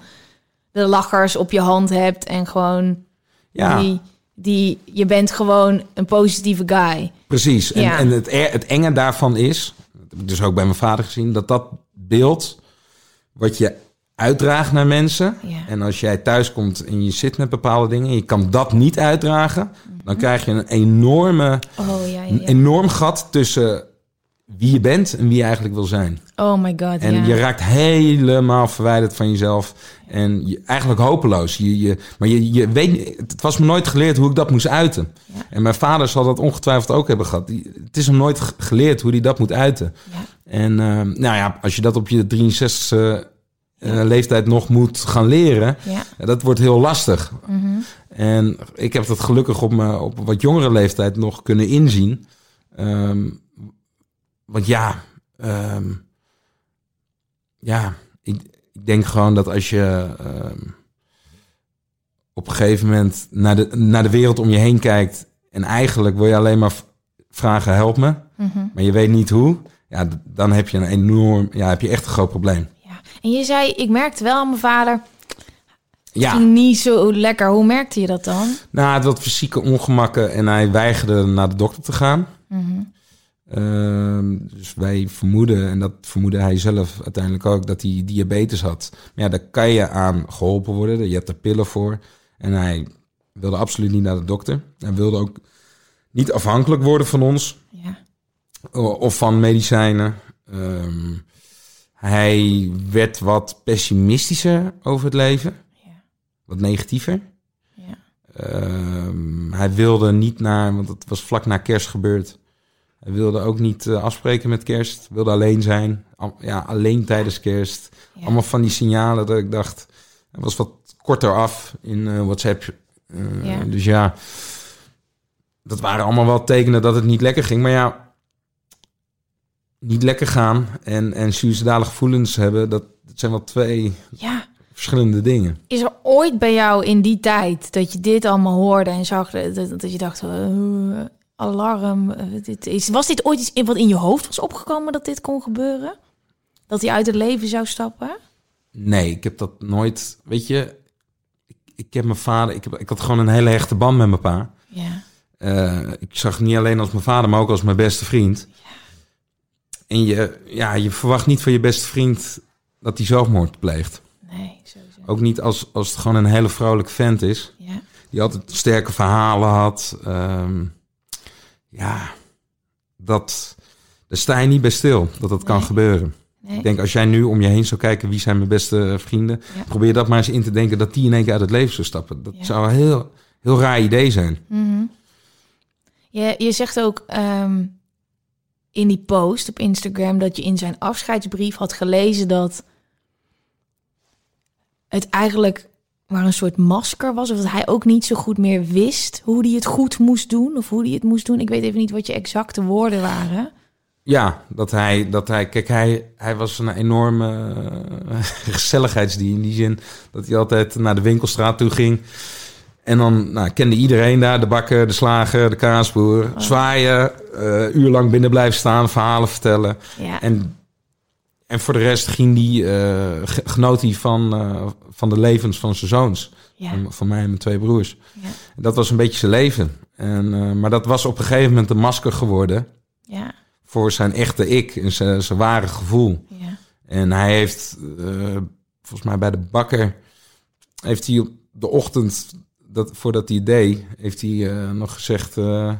de lachers op je hand hebt en gewoon Ja, die, die, je bent gewoon een positieve guy. precies. En, Ja. en het, het enge daarvan is, dat heb ik dus ook bij mijn vader gezien, dat dat beeld wat je uitdraagt naar mensen. Ja. En als jij thuis komt en je zit met bepaalde dingen en je kan dat niet uitdragen, dan krijg je een enorme, Oh ja, ja, een enorm gat tussen wie je bent en wie je eigenlijk wil zijn. Oh my god, En je raakt helemaal verwijderd van jezelf. En je, eigenlijk hopeloos. Je, je, maar je, je weet, het was me nooit geleerd hoe ik dat moest uiten. En mijn vader zal dat ongetwijfeld ook hebben gehad. Het is hem nooit geleerd hoe hij dat moet uiten. En ehm, nou ja, als je dat op je 63 eh, leeftijd nog moet gaan leren, Ja. ja, dat wordt heel lastig. Mhm. En ik heb dat gelukkig op, mijn, op wat jongere leeftijd nog kunnen inzien. Ehm, want ja, ehm, ja ik, ik denk gewoon dat als je ehm, op een gegeven moment naar de, naar de wereld om je heen kijkt... en eigenlijk wil je alleen maar vragen, help me, Mhm. maar je weet niet hoe... Ja, dan heb je een enorm, ja, heb je echt een groot probleem. En je zei, ik merkte wel aan mijn vader, Ja. ging niet zo lekker. Hoe merkte je dat dan? Nou, had wat fysieke ongemakken en hij weigerde naar de dokter te gaan. Mhm. Ehm, dus wij vermoeden, en dat vermoedde hij zelf uiteindelijk ook, dat hij diabetes had. Maar ja, daar kan je aan geholpen worden. Je hebt er pillen voor. En hij wilde absoluut niet naar de dokter. Hij wilde ook niet afhankelijk worden van ons Ja. of van medicijnen. Ehm, hij werd wat pessimistischer over het leven. Ja. Wat negatiever. Ja. Ehm, hij wilde niet naar, want het was vlak na kerst gebeurd. Hij wilde ook niet eh, afspreken met kerst. Wilde alleen zijn. Ja, alleen tijdens kerst. Ja. Allemaal van die signalen dat ik dacht... Hij was wat korter af in eh, WhatsApp. Eh. Dus ja, dat waren allemaal wel tekenen dat het niet lekker ging. Maar ja, niet lekker gaan en, en suïcidale gevoelens hebben... Dat, dat zijn wel twee ja. verschillende dingen. Is er ooit bij jou in die tijd dat je dit allemaal hoorde en zag dat, dat, je dacht, eh, alarm, eh, dit is, was dit ooit iets in wat in je hoofd was opgekomen dat dit kon gebeuren? Dat hij uit het leven zou stappen? Nee, ik heb dat nooit. Weet je, ik, ik heb mijn vader, ik, heb, ik had gewoon een hele hechte band met mijn pa. Ja. Eh, ik zag niet alleen als mijn vader, maar ook als mijn beste vriend. En je, ja, je verwacht niet van je beste vriend dat hij zelfmoord pleegt. Nee, sowieso. Ook niet als, als het gewoon een hele vrolijke vent is. Ja. Die altijd sterke verhalen had. Ehm, ja, dat, daar sta je niet bij stil dat dat kan gebeuren. Nee. Ik denk, als jij nu om je heen zou kijken, wie zijn mijn beste vrienden? Ja. Probeer dat maar eens in te denken dat die in één keer uit het leven zou stappen. Dat Ja. zou een heel, heel raar idee zijn. Mhm. je, je zegt ook ehm, in die post op Instagram dat je in zijn afscheidsbrief had gelezen dat het eigenlijk maar een soort masker was. Of dat hij ook niet zo goed meer wist hoe hij het goed moest doen. Of hoe hij het moest doen. Ik weet even niet wat je exacte woorden waren. Ja, dat hij, dat hij kijk, hij, hij was een enorme gezelligheidsdier in die zin dat hij altijd naar de winkelstraat toe ging. En dan nou, kende iedereen daar, de bakker, de slager, de kaasboer, zwaaien, eh uurlang binnen blijven staan, verhalen vertellen. Ja, En, en voor de rest ging die, ge- genoot hij van, eh, van de levens van zijn zoons. ja, Van, van mij en mijn twee broers. ja, Dat was een beetje zijn leven. En, maar dat was op een gegeven moment een masker geworden ja, voor zijn echte ik en zijn, zijn ware gevoel. ja. En hij heeft, volgens mij bij de bakker, heeft hij op de ochtend, dat, voordat hij deed, heeft hij eh, nog gezegd... eh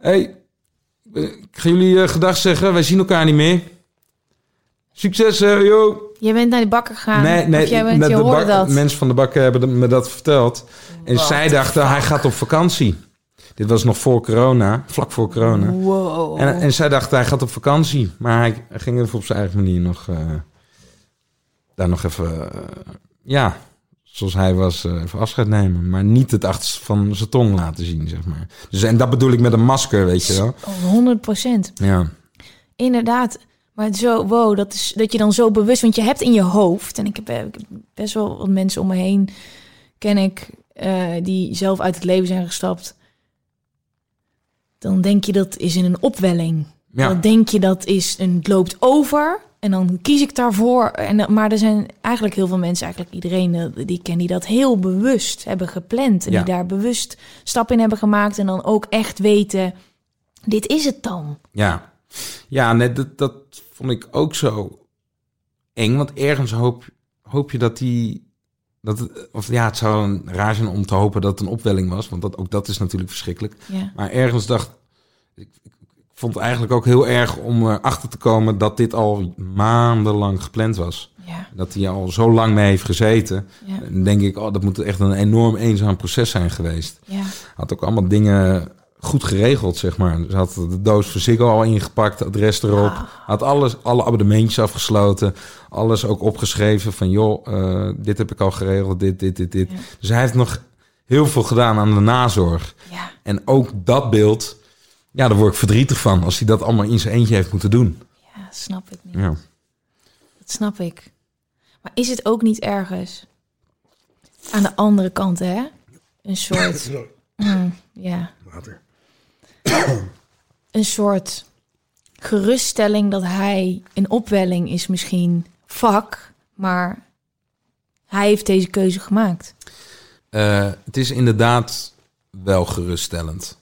hey, eh, ik ga jullie gedag zeggen, wij zien elkaar niet meer. Succes, joh. Je bent naar de bakker gegaan. Nee, nee, of jij bent, met je de hoorde dat. mensen van de bakker hebben me dat verteld. En What zij dachten, hij gaat op vakantie. Dit was nog voor corona, vlak voor corona. Wow. En, en zij dacht, hij gaat op vakantie. Maar hij, ging even op zijn eigen manier nog... eh, daar nog even... ja, zoals hij was, eh, even afscheid nemen. Maar niet het achterste van zijn tong laten zien, zeg maar. Dus, en dat bedoel ik met een masker, weet je wel. 100 procent. Ja, Inderdaad. Maar zo, wow, dat, is, dat je dan zo bewust... Want je hebt in je hoofd... En ik heb, eh, ik heb best wel wat mensen om me heen... Ken ik... eh, die zelf uit het leven zijn gestapt. Dan denk je dat is in een opwelling. Ja. Dan denk je dat is een het loopt over. En dan kies ik daarvoor. En, maar er zijn eigenlijk heel veel mensen, eigenlijk iedereen eh, die ik ken, die dat heel bewust hebben gepland. En Ja. die daar bewust stappen in hebben gemaakt. En dan ook echt weten, dit is het dan. Ja, ja nee, dat, dat vond ik ook zo eng. Want ergens hoop, hoop je dat die... Dat of ja, het zou een raar zijn om te hopen dat het een opwelling was. Want dat, ook dat is natuurlijk verschrikkelijk. Ja, Maar ergens dacht... Ik vond het eigenlijk ook heel erg om erachter te komen... dat dit al maandenlang gepland was. ja, Dat hij al zo lang mee heeft gezeten. ja, Dan denk ik, oh, dat moet echt een enorm eenzaam proces zijn geweest ja. had ook allemaal dingen goed geregeld, zeg maar. Ze had de doos voor Ziggo al ingepakt, adres erop. Ah. Had alles, alle abonnementjes afgesloten. Alles ook opgeschreven van, joh, eh, dit heb ik al geregeld, dit, dit, dit, dit. Dus hij heeft nog heel veel gedaan aan de nazorg. ja. En ook dat beeld, ja, daar word ik verdrietig van... als hij dat allemaal in zijn eentje heeft moeten doen. Ja, snap ik niet. Ja, Dat snap ik. Maar is het ook niet ergens aan de andere kant, hè? Een soort. Mm, ja. Een soort geruststelling dat hij een opwelling is misschien vak, maar hij heeft deze keuze gemaakt. Eh, het is inderdaad wel geruststellend.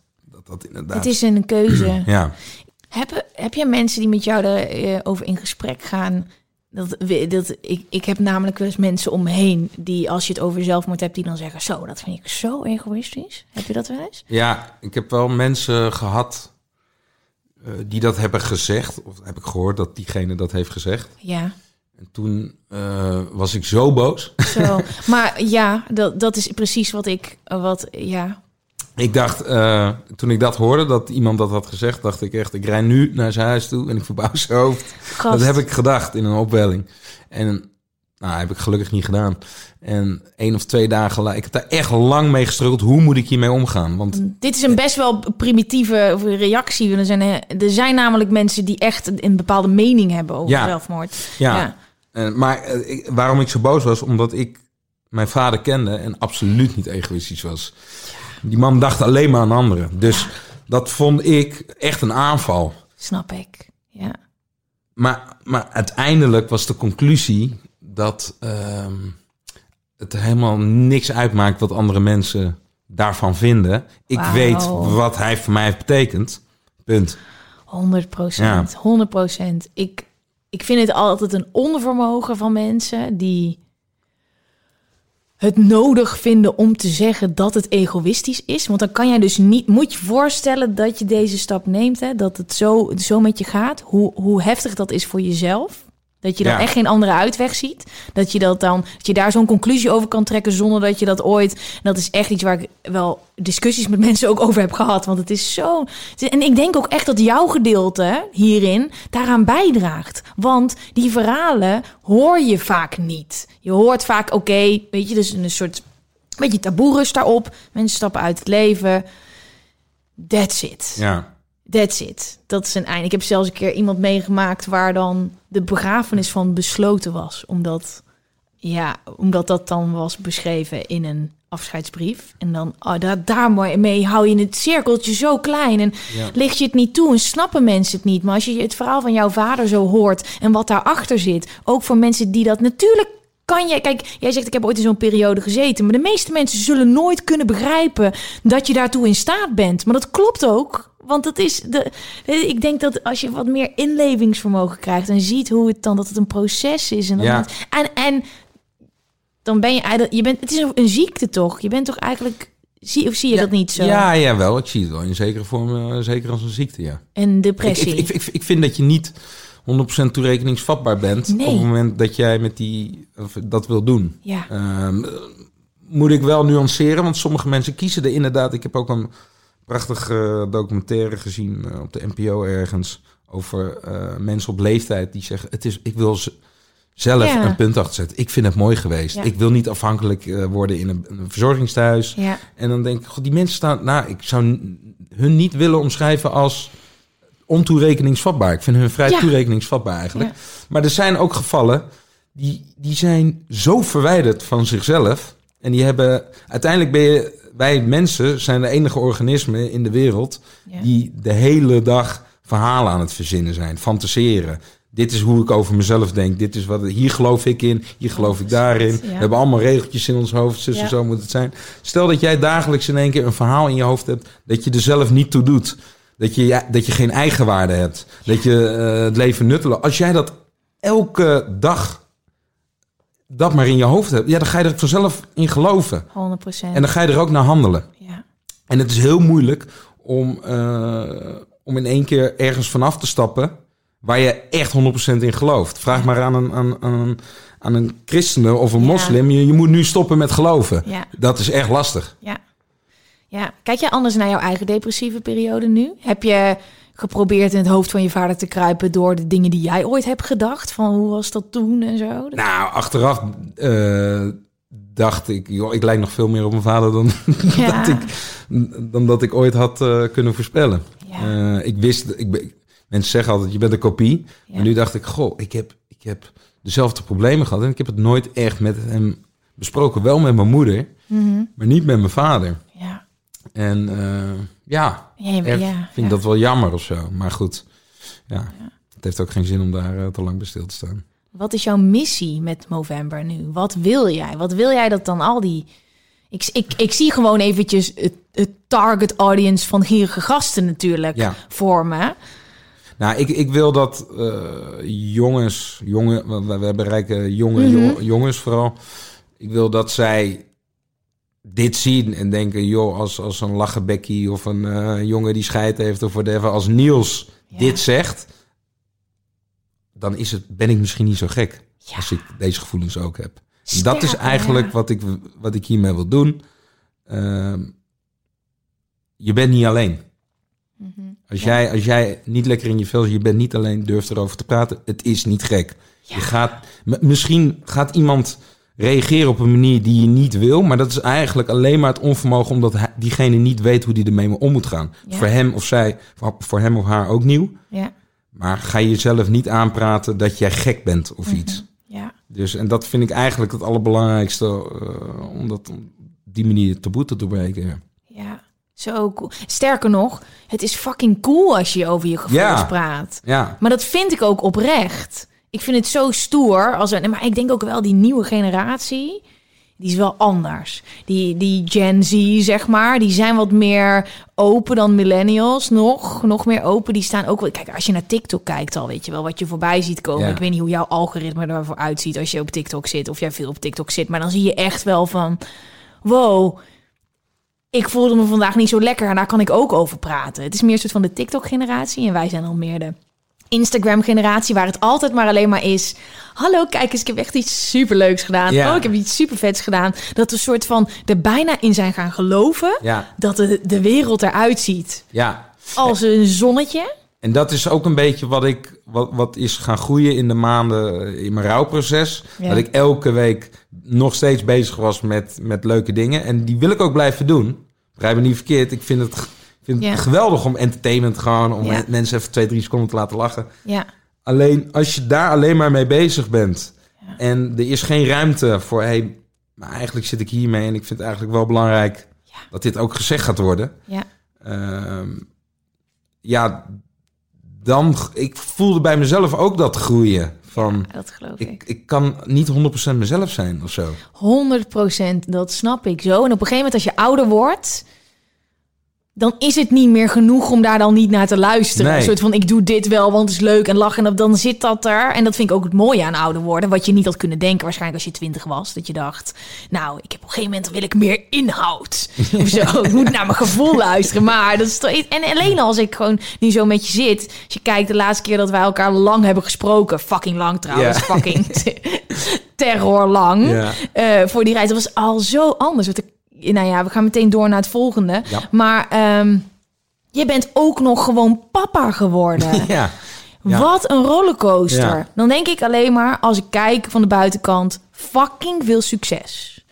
Dat inderdaad... Het is een keuze. Ja, Heb, heb jij mensen die met jou erover in gesprek gaan? Dat, dat, ik, ik heb namelijk wel eens mensen om me heen die, als je het over zelfmoord hebt, die dan zeggen: Zo, dat vind ik zo egoïstisch. Heb je dat wel eens? Ja, ik heb wel mensen gehad eh, die dat hebben gezegd. Of heb ik gehoord dat diegene dat heeft gezegd. Ja, En toen eh, was ik zo boos. zo. maar ja, dat, dat is precies wat ik. Wat, ja, ik dacht, eh, toen ik dat hoorde, dat iemand dat had gezegd, dacht ik echt, ik rij nu naar zijn huis toe en ik verbouw zijn hoofd. gast. Dat heb ik gedacht in een opwelling. En nou, heb ik gelukkig niet gedaan. En één of twee dagen later, ik heb daar echt lang mee gestruggeld. Hoe moet ik hiermee omgaan? Want Dit is een best wel primitieve reactie. Er zijn, er zijn namelijk mensen die echt een bepaalde mening hebben over Ja. zelfmoord. Ja, Ja. Eh, maar eh, waarom ik zo boos was, omdat ik mijn vader kende en absoluut niet egoïstisch was. Die man dacht alleen maar aan anderen. Dus dat vond ik echt een aanval. snap ik. Ja, Maar, maar uiteindelijk was de conclusie dat, ehm, het helemaal niks uitmaakt wat andere mensen daarvan vinden. Ik weet wat hij voor mij heeft betekend. Punt. 100 procent. 100 procent. Ik, ik vind het altijd een onvermogen van mensen die het nodig vinden om te zeggen dat het egoïstisch is. Want dan kan jij dus niet... Moet je voorstellen dat je deze stap neemt, hè, dat het zo, zo met je gaat. Hoe, hoe heftig dat is voor jezelf. Dat je dan Ja. echt geen andere uitweg ziet. Dat je, dat dan, dat je daar zo'n conclusie over kan trekken zonder dat je dat ooit... En dat is echt iets waar ik wel discussies met mensen ook over heb gehad. Want het is zo... En ik denk ook echt dat jouw gedeelte hierin daaraan bijdraagt. Want die verhalen hoor je vaak niet. Je hoort vaak, oké, weet je, dus een soort... beetje taboe rust daarop. Mensen stappen uit het leven. That's it. Ja. That's it. Dat is een eind. Ik heb zelfs een keer iemand meegemaakt waar dan de begrafenis van besloten was. Omdat, ja, omdat dat dan was beschreven in een afscheidsbrief. En dan oh, daar, daarmee hou je het cirkeltje zo klein. En Ja. ligt je het niet toe en snappen mensen het niet. Maar als je het verhaal van jouw vader zo hoort en wat daarachter zit. Ook voor mensen die dat natuurlijk kan je, kijk, jij zegt ik heb ooit in zo'n periode gezeten, maar de meeste mensen zullen nooit kunnen begrijpen dat je daartoe in staat bent. Maar dat klopt ook, want het is de, ik denk dat als je wat meer inlevingsvermogen krijgt en ziet hoe het dan dat het een proces is en dan Ja. het- en en dan ben je je bent, het is een, ziekte toch? Je bent toch eigenlijk, zie of zie je dat niet zo? Ja, ja, wel. Ik zie het wel in zekere vorm, eh, zeker als een ziekte, ja. En depressie. ik, ik, ik, ik vind dat je niet 100% toerekeningsvatbaar bent Nee. op het moment dat jij met die, of dat wil doen. ja. Ehm, moet ik wel nuanceren, want sommige mensen kiezen er inderdaad. Ik heb ook een prachtige documentaire gezien eh, op de NPO ergens over eh, mensen op leeftijd die zeggen: het is, ik wil zelf Ja. een punt achter zetten. Ik vind het mooi geweest. Ja. Ik wil niet afhankelijk eh, worden in een, een verzorgingstehuis. ja. En dan denk ik, god, die mensen staan, nou, ik zou hun niet willen omschrijven als ontoerekeningsvatbaar. Ik vind hun vrij toerekeningsvatbaar eigenlijk. Maar er zijn ook gevallen die, die zijn zo verwijderd van zichzelf. En die hebben, uiteindelijk ben je, wij mensen zijn de enige organismen in de wereld Ja. die de hele dag verhalen aan het verzinnen zijn, fantaseren. Dit is hoe ik over mezelf denk. Dit is wat hier geloof ik in. Hier geloof ik daarin. We hebben allemaal regeltjes in ons hoofd. Zus en zo moet het zijn. Stel dat jij dagelijks in één keer een verhaal in je hoofd hebt dat je er zelf niet toe doet. Dat je, ja, dat je geen eigenwaarde hebt. Dat je eh, het leven nutteloos. Als jij dat elke dag dat maar in je hoofd hebt, ja, dan ga je er vanzelf in geloven. 100 procent. En dan ga je er ook naar handelen. Ja. En het is heel moeilijk om, eh, om in één keer ergens vanaf te stappen waar je echt 100% in gelooft. Vraag maar aan een, aan, aan, een- aan een christene of een Ja. moslim. Je, je moet nu stoppen met geloven. Ja. Dat is echt lastig. Ja. ja. Kijk jij anders naar jouw eigen depressieve periode nu? Heb je geprobeerd in het hoofd van je vader te kruipen door de dingen die jij ooit hebt gedacht? Van hoe was dat toen en zo? Nou, achteraf eh, dacht ik, joh, ik lijk nog veel meer op mijn vader dan, Ja. dat, ik, dan dat ik ooit had eh, kunnen voorspellen. Ja. Eh, ik wist, ik, mensen zeggen altijd, je bent een kopie. Ja. Maar nu dacht ik, goh, ik heb, ik heb dezelfde problemen gehad. En ik heb het nooit echt met hem besproken. Wel met mijn moeder, Mhm. maar niet met mijn vader. Ja. En ja, Ja, echt ja, vind ik ja. dat wel jammer of zo. Maar goed, ja, het heeft ook geen zin om daar eh, te lang bij stil te staan. Wat is jouw missie met Movember nu? Wat wil jij? Wat wil jij dat dan al die... Ik, ik, ik zie gewoon eventjes het, het target audience van gierige gasten natuurlijk me. Nou, ik, ik wil dat eh, jongens, jongen, we, bereiken jonge Mhm. jo- jongens vooral. Ik wil dat zij dit zien en denken, joh, als, als een lachenbekkie of een eh, jongen die scheid heeft of whatever, als Niels Ja. dit zegt, dan is het, ben ik misschien niet zo gek Ja. als ik deze gevoelens ook heb. Sterk, dat is eigenlijk ja. wat, ik, wat ik hiermee wil doen. Ehm, je bent niet alleen. Mhm. Als, jij, als jij niet lekker in je vel zit, je bent niet alleen, durft erover te praten. Het is niet gek. Je gaat, misschien gaat iemand reageren op een manier die je niet wil, maar dat is eigenlijk alleen maar het onvermogen omdat hij- diegene niet weet hoe die ermee om moet gaan. Ja. Voor hem of zij, voor, hem of haar ook nieuw. Ja. Maar ga je jezelf niet aanpraten dat jij gek bent of Mhm. iets. Ja. Dus, en dat vind ik eigenlijk het allerbelangrijkste, eh, om dat die manier taboe te doorbreken. ja. Ja, zo cool. Sterker nog, het is fucking cool als je over je gevoelens Ja. praat. Ja, Maar dat vind ik ook oprecht. Ik vind het zo stoer. Als er, maar ik denk ook wel die nieuwe generatie. die is wel anders. Die, die Gen Z, zeg maar, die zijn wat meer open dan millennials. Nog, nog meer open. Die staan ook wel... Kijk, als je naar TikTok kijkt al, weet je wel, wat je voorbij ziet komen. Ja. Ik weet niet hoe jouw algoritme ervoor uitziet als je op TikTok zit. Of jij veel op TikTok zit. Maar dan zie je echt wel van... Wow, ik voelde me vandaag niet zo lekker en daar kan ik ook over praten. Het is meer een soort van de TikTok-generatie en wij zijn al meer de Instagram-generatie, waar het altijd maar alleen maar is. Hallo, kijk eens, ik heb echt iets superleuks gedaan. Ja. Oh, ik heb iets supervets gedaan. Dat we een soort van er bijna in zijn gaan geloven Ja, dat de, de wereld eruit ziet ja. als een zonnetje. En dat is ook een beetje wat ik wat, wat is gaan groeien in de maanden eh, in mijn rouwproces. Ja. Dat ik elke week nog steeds bezig was met, met leuke dingen. En die wil ik ook blijven doen. Begrijp me niet verkeerd. Ik vind het, vind het geweldig om entertainment gewoon, om mensen even twee, drie seconden te laten lachen. Ja, Alleen als je daar alleen maar mee bezig bent en er is geen ruimte voor, hey, maar eigenlijk zit ik hiermee en ik vind het eigenlijk wel belangrijk dat dit ook gezegd gaat worden. ja, Ehm, ja, dan ik voelde bij mezelf ook dat groeien van dat geloof ik. ik, ik kan niet 100% mezelf zijn of zo. 100% dat snap ik zo. En op een gegeven moment als je ouder wordt, dan is het niet meer genoeg om daar dan niet naar te luisteren. Nee. Een soort van ik doe dit wel, want het is leuk en lachen. En dan zit dat er. En dat vind ik ook het mooie aan ouder worden. Wat je niet had kunnen denken waarschijnlijk als je twintig was. Dat je dacht, nou, ik heb op een gegeven moment wil ik meer inhoud. Of zo. Ik moet naar mijn gevoel luisteren. Maar dat is toch... En alleen als ik gewoon nu zo met je zit. Als je kijkt de laatste keer dat wij elkaar lang hebben gesproken. Fucking lang trouwens. Fucking terror lang. Eh, voor die reis. Dat was al zo anders. Nou ja, we gaan meteen door naar het volgende. Ja. Maar ehm, je bent ook nog gewoon papa geworden. Ja. Ja. Wat een rollercoaster. Ja. Dan denk ik alleen maar, als ik kijk van de buitenkant, fucking veel succes.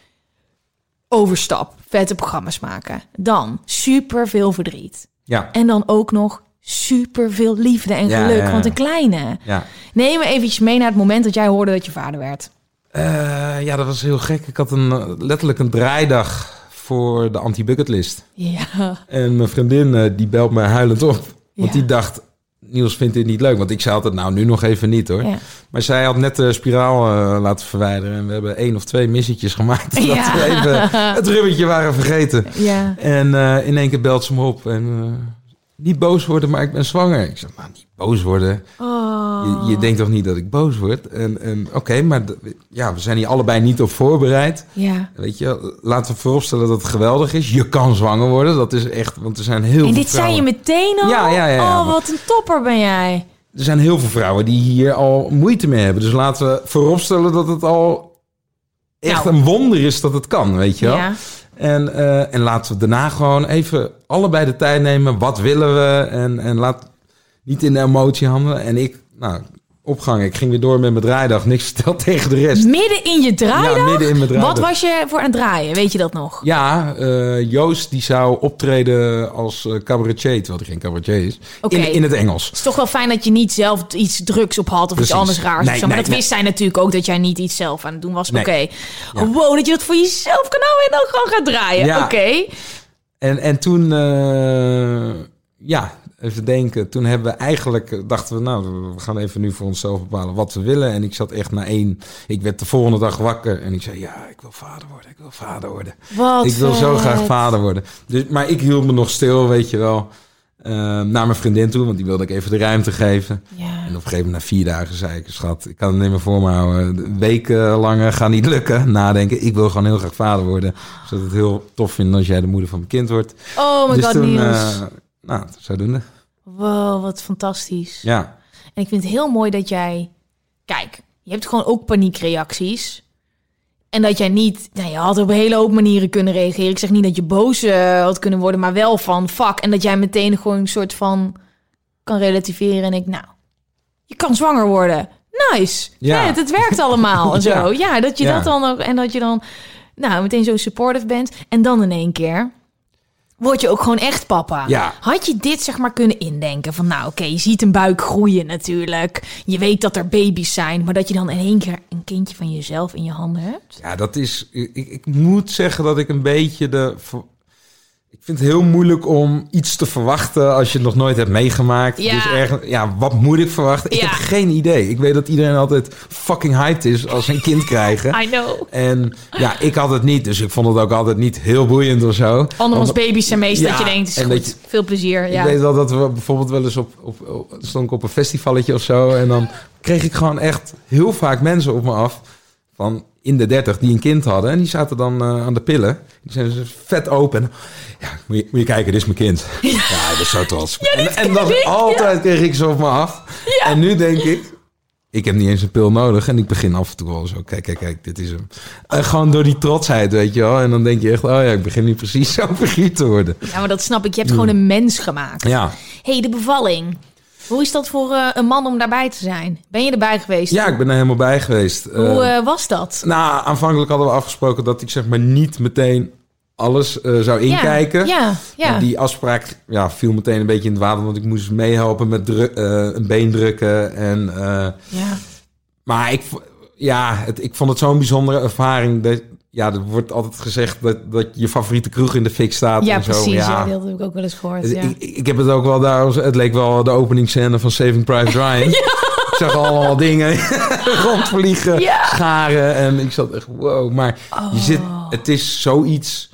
Overstap, vette programma's maken. Dan super veel verdriet. Ja. En dan ook nog super veel liefde en Ja, geluk. ja, ja. Want een kleine. Ja. Neem me eventjes mee naar het moment dat jij hoorde dat je vader werd. Eh, ja, dat was heel gek. Ik had een, eh, letterlijk een draaidag voor de anti-bucketlist. Ja. En mijn vriendin eh, die belt me huilend op. Want Ja. die dacht, Niels vindt dit niet leuk. Want ik zei altijd, nou nu nog even niet hoor. Ja. Maar zij had net de spiraal eh, laten verwijderen. En we hebben één of twee missietjes gemaakt. Dat Ja. we even het rubbetje waren vergeten. Ja. En eh, in één keer belt ze me op. En niet boos worden, maar ik ben zwanger. Ik zeg, nou niet boos worden. Oh. Je, je denkt toch niet dat ik boos word? En, en oké, maar ja, we zijn hier allebei niet op voorbereid. Ja. Weet je, laten we vooropstellen dat het geweldig is. Je kan zwanger worden. Dat is echt, want er zijn heel En veel dit zei je meteen al? Ja, ja, ja, ja. Oh, wat een topper ben jij. Er zijn heel veel vrouwen die hier al moeite mee hebben. Dus laten we vooropstellen dat het al echt Nou. een wonder is dat het kan, weet je wel. Ja. En, eh, en laten we daarna gewoon even allebei de tijd nemen. Wat willen we? En, en laat niet in de emotie handelen. En ik, nou, opgang. Ik ging weer door met mijn draaidag. Niks verteld tegen de rest. Midden in je draaidag? Ja, midden in mijn draaidag. Wat was je voor aan het draaien? Weet je dat nog? Ja, eh, Joost die zou optreden als eh, cabaretier, terwijl hij geen cabaretier is. In, in het Engels. Het is toch wel fijn dat je niet zelf iets drugs op had of Precies. iets anders raars. Nee. Maar nee, dat wist zij natuurlijk ook dat jij niet iets zelf aan het doen was. Oké. Ja. Oh, Wow, dat je dat voor jezelf kan houden en dan gewoon gaat draaien. Ja. Oké. En, en toen, eh, ja, even denken. Toen hebben we eigenlijk, eh, dachten we, nou, we gaan even nu voor onszelf bepalen wat we willen. En ik zat echt na één, ik werd de volgende dag wakker. En ik zei, ja, ik wil vader worden, ik wil vader worden. Wat ik wil zo graag vader worden. Dus, maar ik hield me nog stil, weet je wel. eh, naar mijn vriendin toe, want die wilde ik even de ruimte geven. Ja. En op een gegeven moment, na vier dagen, zei ik... schat, ik kan het niet meer voor me houden. Wekenlang eh, gaat niet lukken. Nadenken, ik wil gewoon heel graag vader worden. Ik zou het heel tof vinden als jij de moeder van mijn kind wordt. Oh my dus god, toen, Niels. Nou, zodoende. Wow, wat fantastisch. Ja, En ik vind het heel mooi dat jij... Kijk, je hebt gewoon ook paniekreacties. En dat jij niet... Nou, je had op een hele hoop manieren kunnen reageren. Ik zeg niet dat je boos eh, had kunnen worden, maar wel van fuck. En dat jij meteen gewoon een soort van kan relativeren. En ik, nou, je kan zwanger worden. Nice. Ja. Het werkt allemaal en zo. Ja. Ja, dat je Ja. dat dan ook... En dat je dan, nou, meteen zo supportive bent. En dan in één keer... Word je ook gewoon echt papa? Ja. Had je dit zeg maar kunnen indenken? Van nou, oké, je ziet een buik groeien natuurlijk. Je weet dat er baby's zijn. Maar dat je dan in één keer een kindje van jezelf in je handen hebt? ja dat is... Ik, ik moet zeggen dat ik een beetje de... ik vind het heel moeilijk om iets te verwachten als je het nog nooit hebt meegemaakt. Ja. Dus ergens, ja, wat moet ik verwachten? Ik Ja. heb geen idee. Ik weet dat iedereen altijd fucking hyped is als ze een kind krijgen. I know. En ja, ik had het niet, dus ik vond het ook altijd niet heel boeiend of zo. Andermans baby's zijn meest Ja, dat je denkt, is en goed. dat je- Veel plezier. Ja. Ik weet wel dat we bijvoorbeeld wel eens op, op, op stond ik op een festivalletje of zo. En dan kreeg ik gewoon echt heel vaak mensen op me af van in de dertig die een kind hadden. En die zaten dan eh, aan de pillen. Die zijn dus vet open. En, ja, moet je, moet je kijken, dit is mijn kind. Ja, dat is zo trots. en en dan altijd kreeg ik ze op me af. En nu denk ik, ik heb niet eens een pil nodig. En ik begin af en toe al zo, kijk, kijk, kijk, dit is hem. En gewoon door die trotsheid, weet je wel. En dan denk je echt, oh ja, ik begin nu precies zo vergiet te worden. ja, maar dat snap ik. Je hebt gewoon een mens gemaakt. Ja. hey, de bevalling. Hoe is dat voor eh, een man om daarbij te zijn? Ben je erbij geweest? Ja, ik ben er helemaal bij geweest. Hoe Eh, eh, was dat? nou, aanvankelijk hadden we afgesproken dat ik zeg maar niet meteen alles zou inkijken. Ja, die afspraak ja, viel meteen een beetje in het water, want ik moest meehelpen met een been drukken. En, ja. maar ik, ja, het, ik vond het zo'n bijzondere ervaring. Dat, ja, er wordt altijd gezegd dat, dat je favoriete kroeg in de fik staat. Ja, en zo. precies. Ja. Ja. dat heb ik ook wel eens gehoord. Ja. Ik, ik heb het ook wel daar. Het leek wel de openingsscène van Saving Private Ryan. Ik zag allemaal dingen rondvliegen, Ja. scharen. En ik zat echt, wow. Maar je zit, het is zoiets.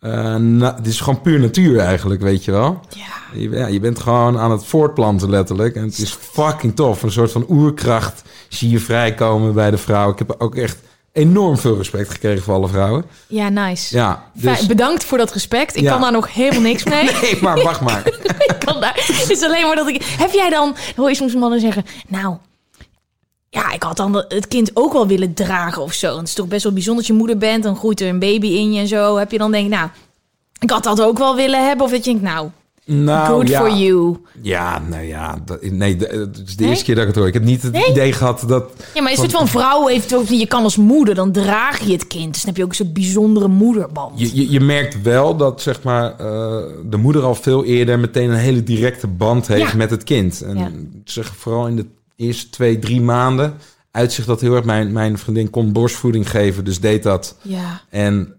eh na- het is gewoon puur natuur eigenlijk, weet je wel. Ja. Je, ja, je bent gewoon aan het voortplanten letterlijk. En het is fucking tof. Een soort van oerkracht zie je vrijkomen bij de vrouw. Ik heb ook echt enorm veel respect gekregen voor alle vrouwen. ja, nice. Ja, dus... Bedankt voor dat respect. Ik Ja. kan daar nog helemaal niks mee. Nee, maar wacht maar. ik kan daar. Het is alleen maar dat ik. Heb jij dan. Hoor je soms mannen zeggen. Nou. Ja, ik had dan het kind ook wel willen dragen of zo. Want het is toch best wel bijzonder als je moeder bent. Dan groeit er een baby in je en zo. Heb je dan denk nou. Ik had dat ook wel willen hebben. Of dat je denkt, nou, Nou, good ja. for you. Ja, nou ja, dat, nee, dat- het is de Nee? eerste keer dat ik het hoor. Ik heb niet het Nee? idee gehad dat... Ja, maar is het van vrouw heeft ook. Je kan als moeder, dan draag je het kind. Dus dan heb je ook soort bijzondere moederband. Je, je, je merkt wel dat zeg maar, eh, de moeder al veel eerder meteen een hele directe band heeft Ja. met het kind. En Ja. zeg vooral in de eerste twee, drie maanden uitzicht dat heel erg. Mijn, mijn vriendin kon borstvoeding geven, dus deed dat. Ja, En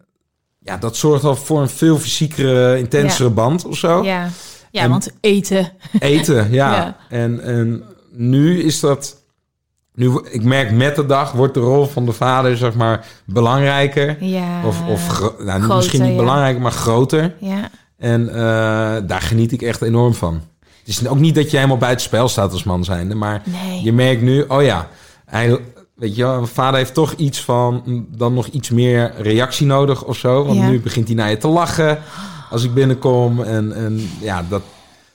ja, dat zorgt al voor een veel fysiekere, intensere Ja. band of zo. ja. Ja, En- want eten. Eten, ja. Ja. En, en nu is dat... Nu, ik merk met de dag wordt de rol van de vader, zeg maar, belangrijker. Ja. Of, of nou, groter, misschien niet belangrijker, maar groter. Ja. En eh, daar geniet ik echt enorm van. Het is ook niet dat je helemaal buiten spel staat als man zijnde, maar Nee. je merkt nu, oh ja, hij, weet je, mijn vader heeft toch iets van mm, dan nog iets meer reactie nodig of zo. Want Ja. nu begint hij naar je te lachen als ik binnenkom. En, en ja, dat,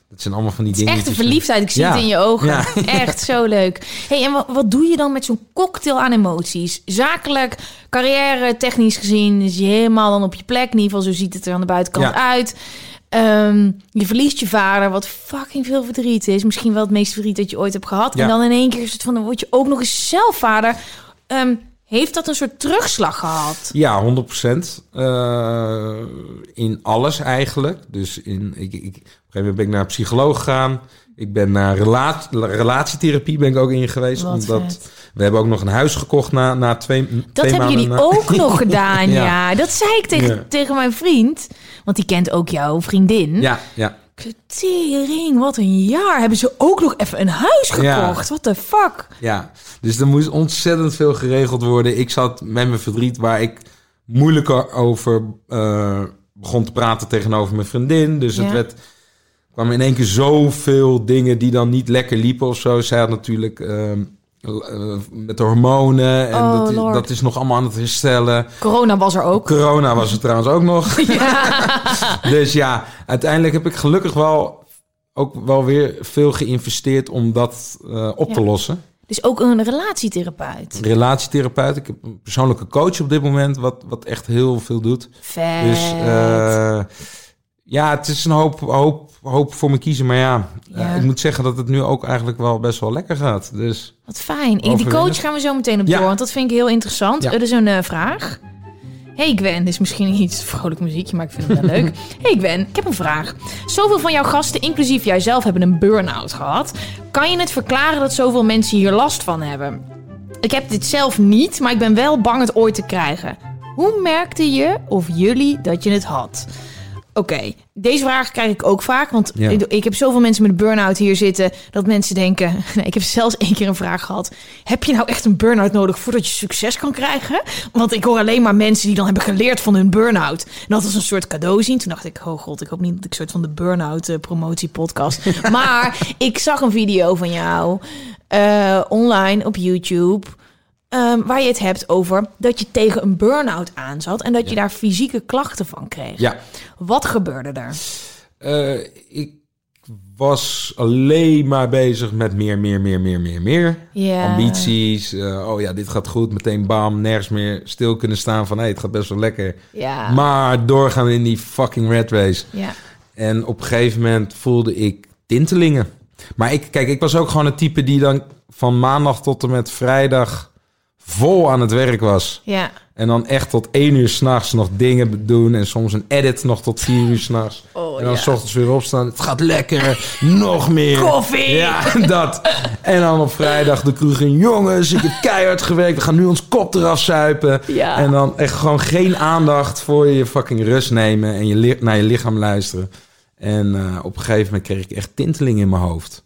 dat zijn allemaal van die dingen. echt een verliefdheid. Ik zie Ja. het in je ogen. Ja. Echt zo leuk. Hey, en wat, wat doe je dan met zo'n cocktail aan emoties? Zakelijk, carrière, technisch gezien is je helemaal dan op je plek. In ieder geval, zo ziet het er aan de buitenkant uit. Ehm, je verliest je vader, wat fucking veel verdriet is. Misschien wel het meest verdriet dat je ooit hebt gehad. Ja. En dan in één keer is het van, dan word je ook nog eens zelf vader. Ehm, heeft dat een soort terugslag gehad? Ja, 100%. Eh, in alles eigenlijk. Dus in, ik, ik, op een gegeven moment ben ik naar een psycholoog gegaan. Ik ben naar rela- relatietherapie ben ik ook in geweest. Wat omdat vet. we hebben ook nog een huis gekocht na, na twee, Dat twee hebben maanden. jullie na- ook nog gedaan, ja. Ja. Dat zei ik tegen, Ja. tegen mijn vriend. Want die kent ook jouw vriendin. Ja, ja. Tering, wat een jaar. Hebben ze ook nog even een huis Ja. gekocht? What the fuck? Ja, dus er moest ontzettend veel geregeld worden. Ik zat met mijn verdriet waar ik moeilijker over eh, begon te praten tegenover mijn vriendin. Dus het werd, kwam in één keer zoveel dingen die dan niet lekker liepen of zo. Zij had natuurlijk ehm, eh, met de hormonen en Oh, dat, dat is nog allemaal aan het herstellen. Corona was er ook. Corona was er trouwens ook nog. dus ja, uiteindelijk heb ik gelukkig wel ook wel weer veel geïnvesteerd om dat eh, op te lossen Dus ook een relatietherapeut. relatietherapeut. Ik heb een persoonlijke coach op dit moment, wat, wat echt heel veel doet. Vet. Dus eh, ja, het is een hoop, hoop, hoop voor me kiezen. Maar ja, Ja. eh, ik moet zeggen dat het nu ook eigenlijk wel best wel lekker gaat. Dus Wat fijn. Ik- Die coach gaan we zo meteen op Ja. door, want dat vind ik heel interessant. Ja. Er is een eh, vraag. Hey Gwen, dit is misschien iets vrolijk muziekje, maar ik vind het wel leuk. Hey Gwen, ik heb een vraag. Zoveel van jouw gasten, inclusief jijzelf, hebben een burn-out gehad. Kan je het verklaren dat zoveel mensen hier last van hebben? Ik heb dit zelf niet, maar ik ben wel bang het ooit te krijgen. Hoe merkte je of jullie dat je het had? Oké, deze vraag krijg ik ook vaak. Want Ja. ik, heb zoveel mensen met een burn-out hier zitten... dat mensen denken... Nee, ik heb zelfs één keer een vraag gehad. Heb je nou echt een burn-out nodig voordat je succes kan krijgen? Want ik hoor alleen maar mensen die dan hebben geleerd van hun burn-out. En dat als een soort cadeau zien. Toen dacht ik, oh god, ik hoop niet dat ik soort van de burn-out eh, promotie podcast. maar ik zag een video van jou eh, online op YouTube... ehm, waar je het hebt over dat je tegen een burn-out aan zat... en dat je daar fysieke klachten van kreeg. Ja, Wat gebeurde er? Eh, ik was alleen maar bezig met meer, meer, meer, meer, meer, meer. Ja. Ambities. eh, oh ja, dit gaat goed. Meteen bam, nergens meer stil kunnen staan van... hé, het gaat best wel lekker. Ja. Maar doorgaan in die fucking red race. ja. En op een gegeven moment voelde ik tintelingen. Maar ik, kijk, ik was ook gewoon een type die dan van maandag tot en met vrijdag vol aan het werk was. Ja. En dan echt tot één uur s'nachts nog dingen doen. En soms een edit nog tot vier uur s'nachts. Oh, en dan ja. s ochtends weer opstaan. Het gaat lekker. nog meer. Koffie! Ja, dat. En dan op vrijdag de kroeg in. Jongens, ik heb keihard gewerkt. We gaan nu ons kop eraf zuipen. Ja. En dan echt gewoon geen aandacht voor je fucking rust nemen. En je naar je lichaam luisteren. En eh, op een gegeven moment kreeg ik echt tinteling in mijn hoofd.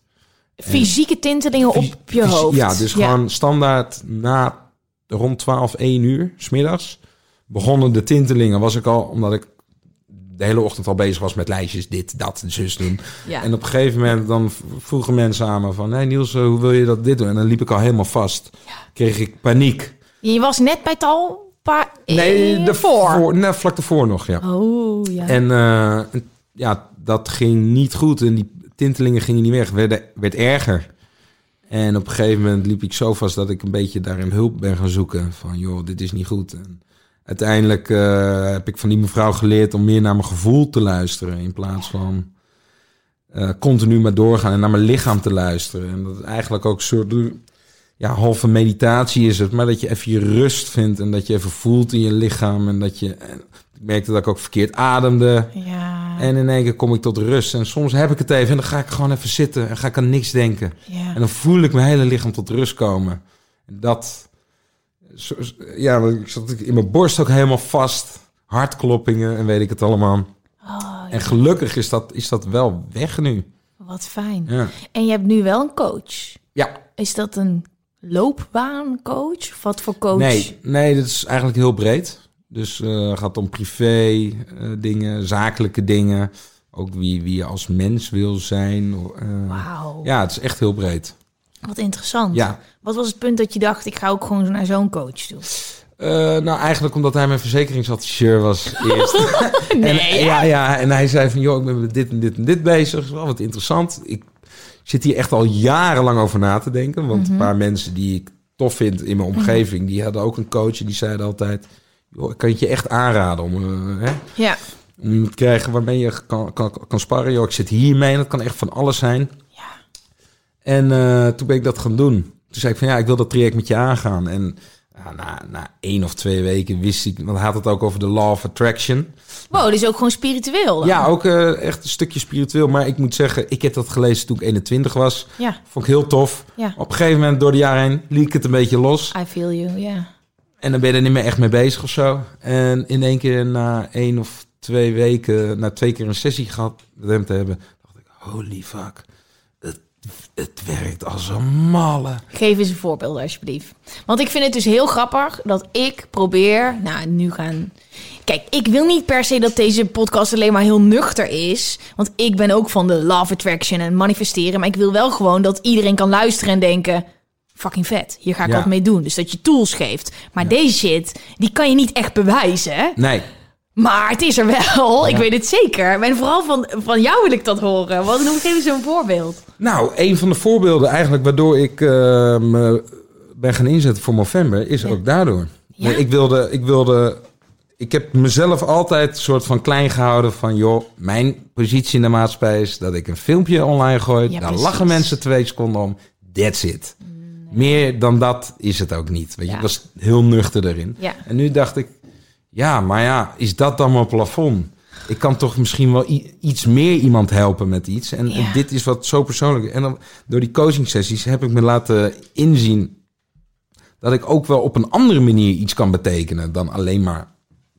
Fysieke tintelingen op je hoofd. Ja, dus gewoon standaard na rond 12, 1 uur, smiddags, begonnen de tintelingen. Was ik al, omdat ik de hele ochtend al bezig was met lijstjes, dit, dat, zus doen. Ja. En op een gegeven moment dan vroegen mensen aan me van... Hé Niels, eh, hoe wil je dat dit doen? En dan liep ik al helemaal vast. Kreeg ik paniek. Je was net bij het al paar Nee, de voor. voor, nee, vlak ervoor nog, ja. Oh, ja. En eh, en ja, dat ging niet goed. En die tintelingen gingen niet weg. Werd, werd erger. En op een gegeven moment liep ik zo vast dat ik een beetje daarin hulp ben gaan zoeken. Van joh, dit is niet goed. En uiteindelijk eh, heb ik van die mevrouw geleerd om meer naar mijn gevoel te luisteren. In plaats van eh, continu maar doorgaan en naar mijn lichaam te luisteren. En dat eigenlijk ook een soort ja, halve meditatie is het. Maar dat je even je rust vindt en dat je even voelt in je lichaam. En dat je... ik merkte dat ik ook verkeerd ademde. ja. En in één keer kom ik tot rust. En soms heb ik het even en dan ga ik gewoon even zitten en ga ik aan niks denken. ja. En dan voel ik mijn hele lichaam tot rust komen. En dat, ja, ik zat in mijn borst ook helemaal vast. Hartkloppingen en weet ik het allemaal. Oh, En gelukkig is dat, is dat wel weg nu. wat fijn. Ja. En je hebt nu wel een coach. ja. Is dat een loopbaancoach? Wat voor coach? Nee, nee, dat is eigenlijk heel breed. Dus eh gaat om privé eh, dingen, zakelijke dingen. Ook wie, wie je als mens wil zijn. eh, Wauw, Ja, het is echt heel breed. wat interessant. Ja. Wat was het punt dat je dacht, ik ga ook gewoon naar zo'n coach toe? Nou, eigenlijk omdat hij mijn verzekeringsadviseur was eerst. Nee, en, ja, ja, en hij zei van, joh, ik ben met dit en dit en dit bezig. Wel wat interessant. Ik zit hier echt al jarenlang over na te denken. Want een paar mensen die ik tof vind in mijn omgeving... die hadden ook een coach en die zeiden altijd... joh, ik kan het je echt aanraden om, eh, hè, Ja, om iemand te krijgen waarmee je kan, kan, kan sparren. Joh, ik zit hiermee en dat kan echt van alles zijn. ja. En eh, toen ben ik dat gaan doen. Toen zei ik van ja, ik wil dat traject met je aangaan. En na, na één of twee weken wist ik, want hij had het ook over de law of attraction. Wow, is ook gewoon spiritueel dan? Ja, ook eh, echt een stukje spiritueel. Maar ik moet zeggen, ik heb dat gelezen toen ik 21 was. Ja, Vond ik heel tof. ja. Op een gegeven moment door de jaren heen liet ik het een beetje los. I feel you, ja. En dan ben je er niet meer echt mee bezig of zo. En in één keer na één of twee weken, na twee keer een sessie gehad met hem te hebben, dacht ik, holy fuck. Het, het werkt als een malle. Geef eens een voorbeeld alsjeblieft. Want ik vind het dus heel grappig dat ik probeer... Nou, nu gaan... Kijk, ik wil niet per se dat deze podcast alleen maar heel nuchter is. Want ik ben ook van de love attraction en manifesteren. Maar ik wil wel gewoon dat iedereen kan luisteren en denken... Fucking vet, hier ga ik Ja. wat mee doen. Dus dat je tools geeft. Maar deze shit, die kan je niet echt bewijzen. hè? Nee, Maar het is er wel, ik weet het zeker. En vooral van, van jou wil ik dat horen. Wat, noem, geef eens een voorbeeld. Nou, een van de voorbeelden eigenlijk waardoor ik eh, me ben gaan inzetten voor november is ook daardoor. Nee, ik wilde, ik wilde, ik heb mezelf altijd een soort van klein gehouden van, joh, mijn positie in de maatschappij is dat ik een filmpje online gooi. Daar precies. lachen mensen twee seconden om. That's it. Meer dan dat is het ook niet. Weet je, Ja. ik was heel nuchter erin. Ja. En nu dacht ik, ja, maar ja, is dat dan mijn plafond? Ik kan toch misschien wel iets meer iemand helpen met iets. En, dit is wat zo persoonlijk. En dan, door die coaching sessies heb ik me laten inzien dat ik ook wel op een andere manier iets kan betekenen dan alleen maar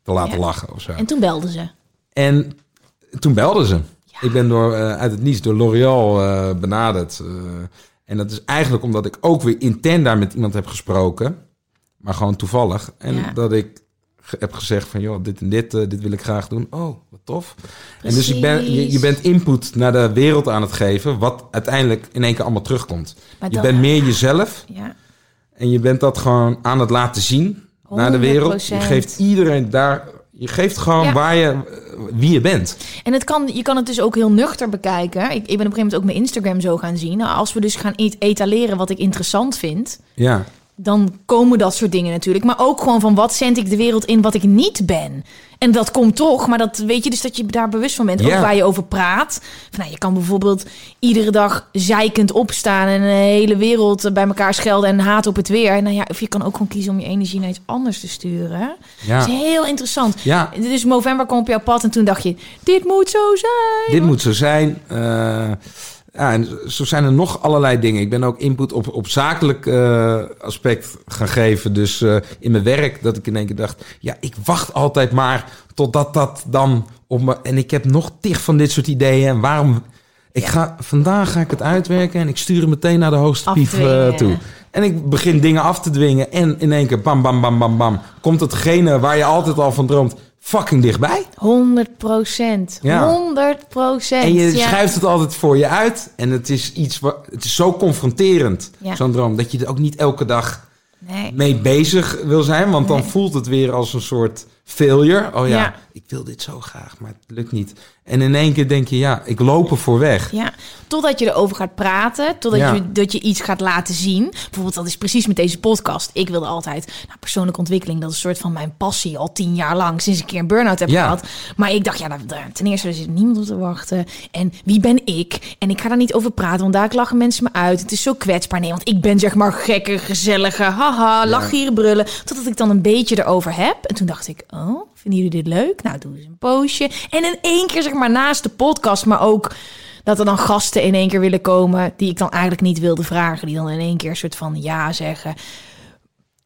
te laten lachen of zo. En toen belden ze. En toen belden ze. Ik ben door, eh, uit het niets door L'Oréal eh, benaderd. eh, en dat is eigenlijk omdat ik ook weer intern daar met iemand heb gesproken. Maar gewoon toevallig. En Ja. dat ik heb gezegd van, joh, dit en dit, eh, dit wil ik graag doen. Oh, wat tof. En dus ik ben, je, bent input naar de wereld aan het geven... wat uiteindelijk in één keer allemaal terugkomt. Maar je bent meer jezelf Ja. en je bent dat gewoon aan het laten zien naar de wereld. Je 100%. geeft iedereen daar... Je geeft gewoon Ja. waar je, eh, wie je bent. En het kan, je kan het dus ook heel nuchter bekijken. Ik, ik ben op een gegeven moment ook mijn Instagram zo gaan zien. Nou, als we dus gaan et- etaleren wat ik interessant vind, Ja, dan komen dat soort dingen natuurlijk. Maar ook gewoon van wat zend ik de wereld in wat ik niet ben. En dat komt toch, maar dat weet je dus dat je daar bewust van bent. Ook waar je over praat. Van, nou, je kan bijvoorbeeld iedere dag zeikend opstaan en de hele wereld bij elkaar schelden en haat op het weer. En nou ja, of je kan ook gewoon kiezen om je energie naar iets anders te sturen. ja. Dat is heel interessant. ja. Dus november kwam op jouw pad en toen dacht je, dit moet zo zijn. Dit moet zo zijn. Eh, ja, en zo zijn er nog allerlei dingen. Ik ben ook input op, op zakelijk eh, aspect gaan geven. Dus eh, in mijn werk, dat ik in één keer dacht... ja, ik wacht altijd maar totdat dat dan op me... en ik heb nog tig van dit soort ideeën. En waarom... Ik ga, vandaag ga ik het uitwerken en ik stuur het meteen naar de hoogste pief eh, toe. En ik begin dingen af te dwingen en in één keer bam, bam, bam, bam, bam... komt hetgene waar je altijd al van droomt fucking dichtbij. 100 procent. Ja. 100 procent. En je ja. schuift het altijd voor je uit. En het is iets wat. Het is zo confronterend, Ja. zo'n droom. Dat je er ook niet elke dag Nee. mee bezig wil zijn. Want dan voelt het weer als een soort failure. Oh Ja. ik wil dit zo graag, maar het lukt niet. En in één keer denk je, ja, ik loop er voor weg. Ja, totdat je erover gaat praten, totdat Ja. je, dat je iets gaat laten zien. Bijvoorbeeld, dat is precies met deze podcast. Ik wilde altijd, nou, persoonlijke ontwikkeling, dat is een soort van mijn passie al tien jaar lang, sinds ik een keer een burn-out heb Ja. gehad. Maar ik dacht, ja, daar- ten eerste, er zit niemand op te wachten. En wie ben ik? En ik ga daar niet over praten, want daar lachen mensen me uit. Het is zo kwetsbaar. Nee, want ik ben zeg maar gekke, gezellige, haha, lach hier, brullen. Totdat ik dan een beetje erover heb. En toen dacht ik, oh, vinden jullie dit leuk? Nou, doe eens een poosje. En in één keer, zeg maar, naast de podcast, maar ook dat er dan gasten in één keer willen komen die ik dan eigenlijk niet wilde vragen. Die dan in één keer een soort van ja zeggen.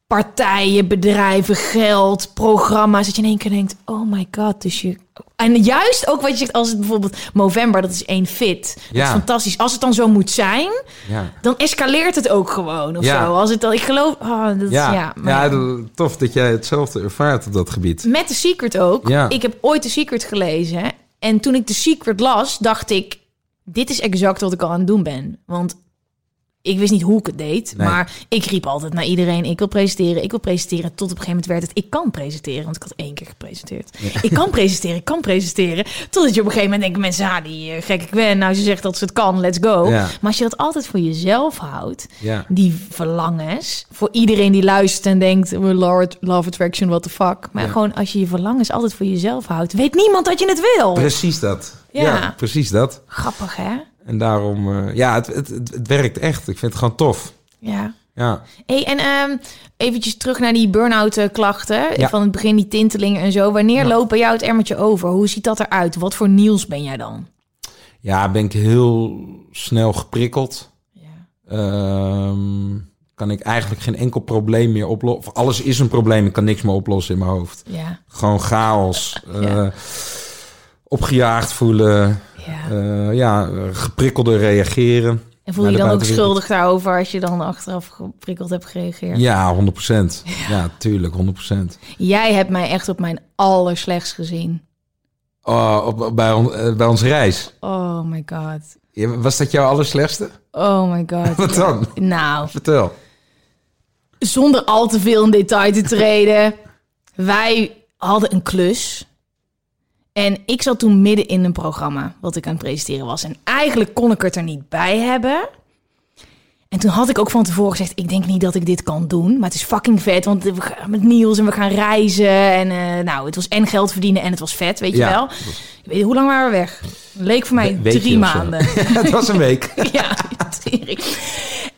Partijen, bedrijven, geld, programma's. Dat je in één keer denkt, oh my god. Dus je... En juist ook wat je zegt, als het bijvoorbeeld november, dat is één fit. Dat Ja. is fantastisch. Als het dan zo moet zijn, Ja. dan escaleert het ook gewoon of Ja. zo. Als het dan, ik geloof, oh, dat, Ja, ja, maar tof dat jij hetzelfde ervaart op dat gebied. Met The Secret ook. Ja. Ik heb ooit The Secret gelezen. En toen ik The Secret las, dacht ik... dit is exact wat ik al aan het doen ben. Want ik wist niet hoe ik het deed. Nee. Maar ik riep altijd naar iedereen... ik wil presenteren, ik wil presenteren. Tot op een gegeven moment werd het... ik kan presenteren. Want ik had één keer gepresenteerd. Ik kan presenteren, ik kan presenteren. Totdat je op een gegeven moment denkt... mensen, ah, die eh, gekke Gwen... nou, ze zegt dat ze het kan, let's go. Ja. Maar als je dat altijd voor jezelf houdt... Ja. die verlangens... voor iedereen die luistert en denkt... we love, love attraction, what the fuck. Maar gewoon als je je verlangens altijd voor jezelf houdt... weet niemand dat je het wil. Precies dat. Ja. Ja. precies dat. Grappig, hè? En daarom, eh, ja, het, het, het, het werkt echt. Ik vind het gewoon tof. Ja. Ja. Hey, en ehm eventjes terug naar die burn-out eh, klachten. Ja. Van het begin die tintelingen en zo. Wanneer Ja. loopt bij jou het emmertje over? Hoe ziet dat eruit? Wat voor Niels ben jij dan? Ja, ben ik heel snel geprikkeld. Ja. Ehm, kan ik eigenlijk geen enkel probleem meer oplossen. Alles is een probleem, ik kan niks meer oplossen in mijn hoofd. Ja. Gewoon chaos. Ja. eh, opgejaagd voelen. Ja. eh, ja, geprikkelde reageren. En voel je de dan ook schuldig daarover als je dan achteraf geprikkeld hebt gereageerd? Ja, 100%. Ja, tuurlijk, 100%. Jij hebt mij echt op mijn allerslechtst gezien. Oh, op, bij, on- eh, bij onze reis. Oh my god. Was dat jouw allerslechtste? Oh my god. Wat dan? Nou, Vertel. zonder al te veel in detail te treden. Wij hadden een klus. En ik zat toen midden in een programma wat ik aan het presenteren was. En eigenlijk kon ik het er niet bij hebben. En toen had ik ook van tevoren gezegd: Ik denk niet dat ik dit kan doen. Maar het is fucking vet. Want we gaan met Niels en we gaan reizen. En eh, nou, het was en geld verdienen en het was vet, weet je Ja. wel. Weet je, hoe lang waren we weg? Leek voor mij We- drie maanden. het was een week. ja.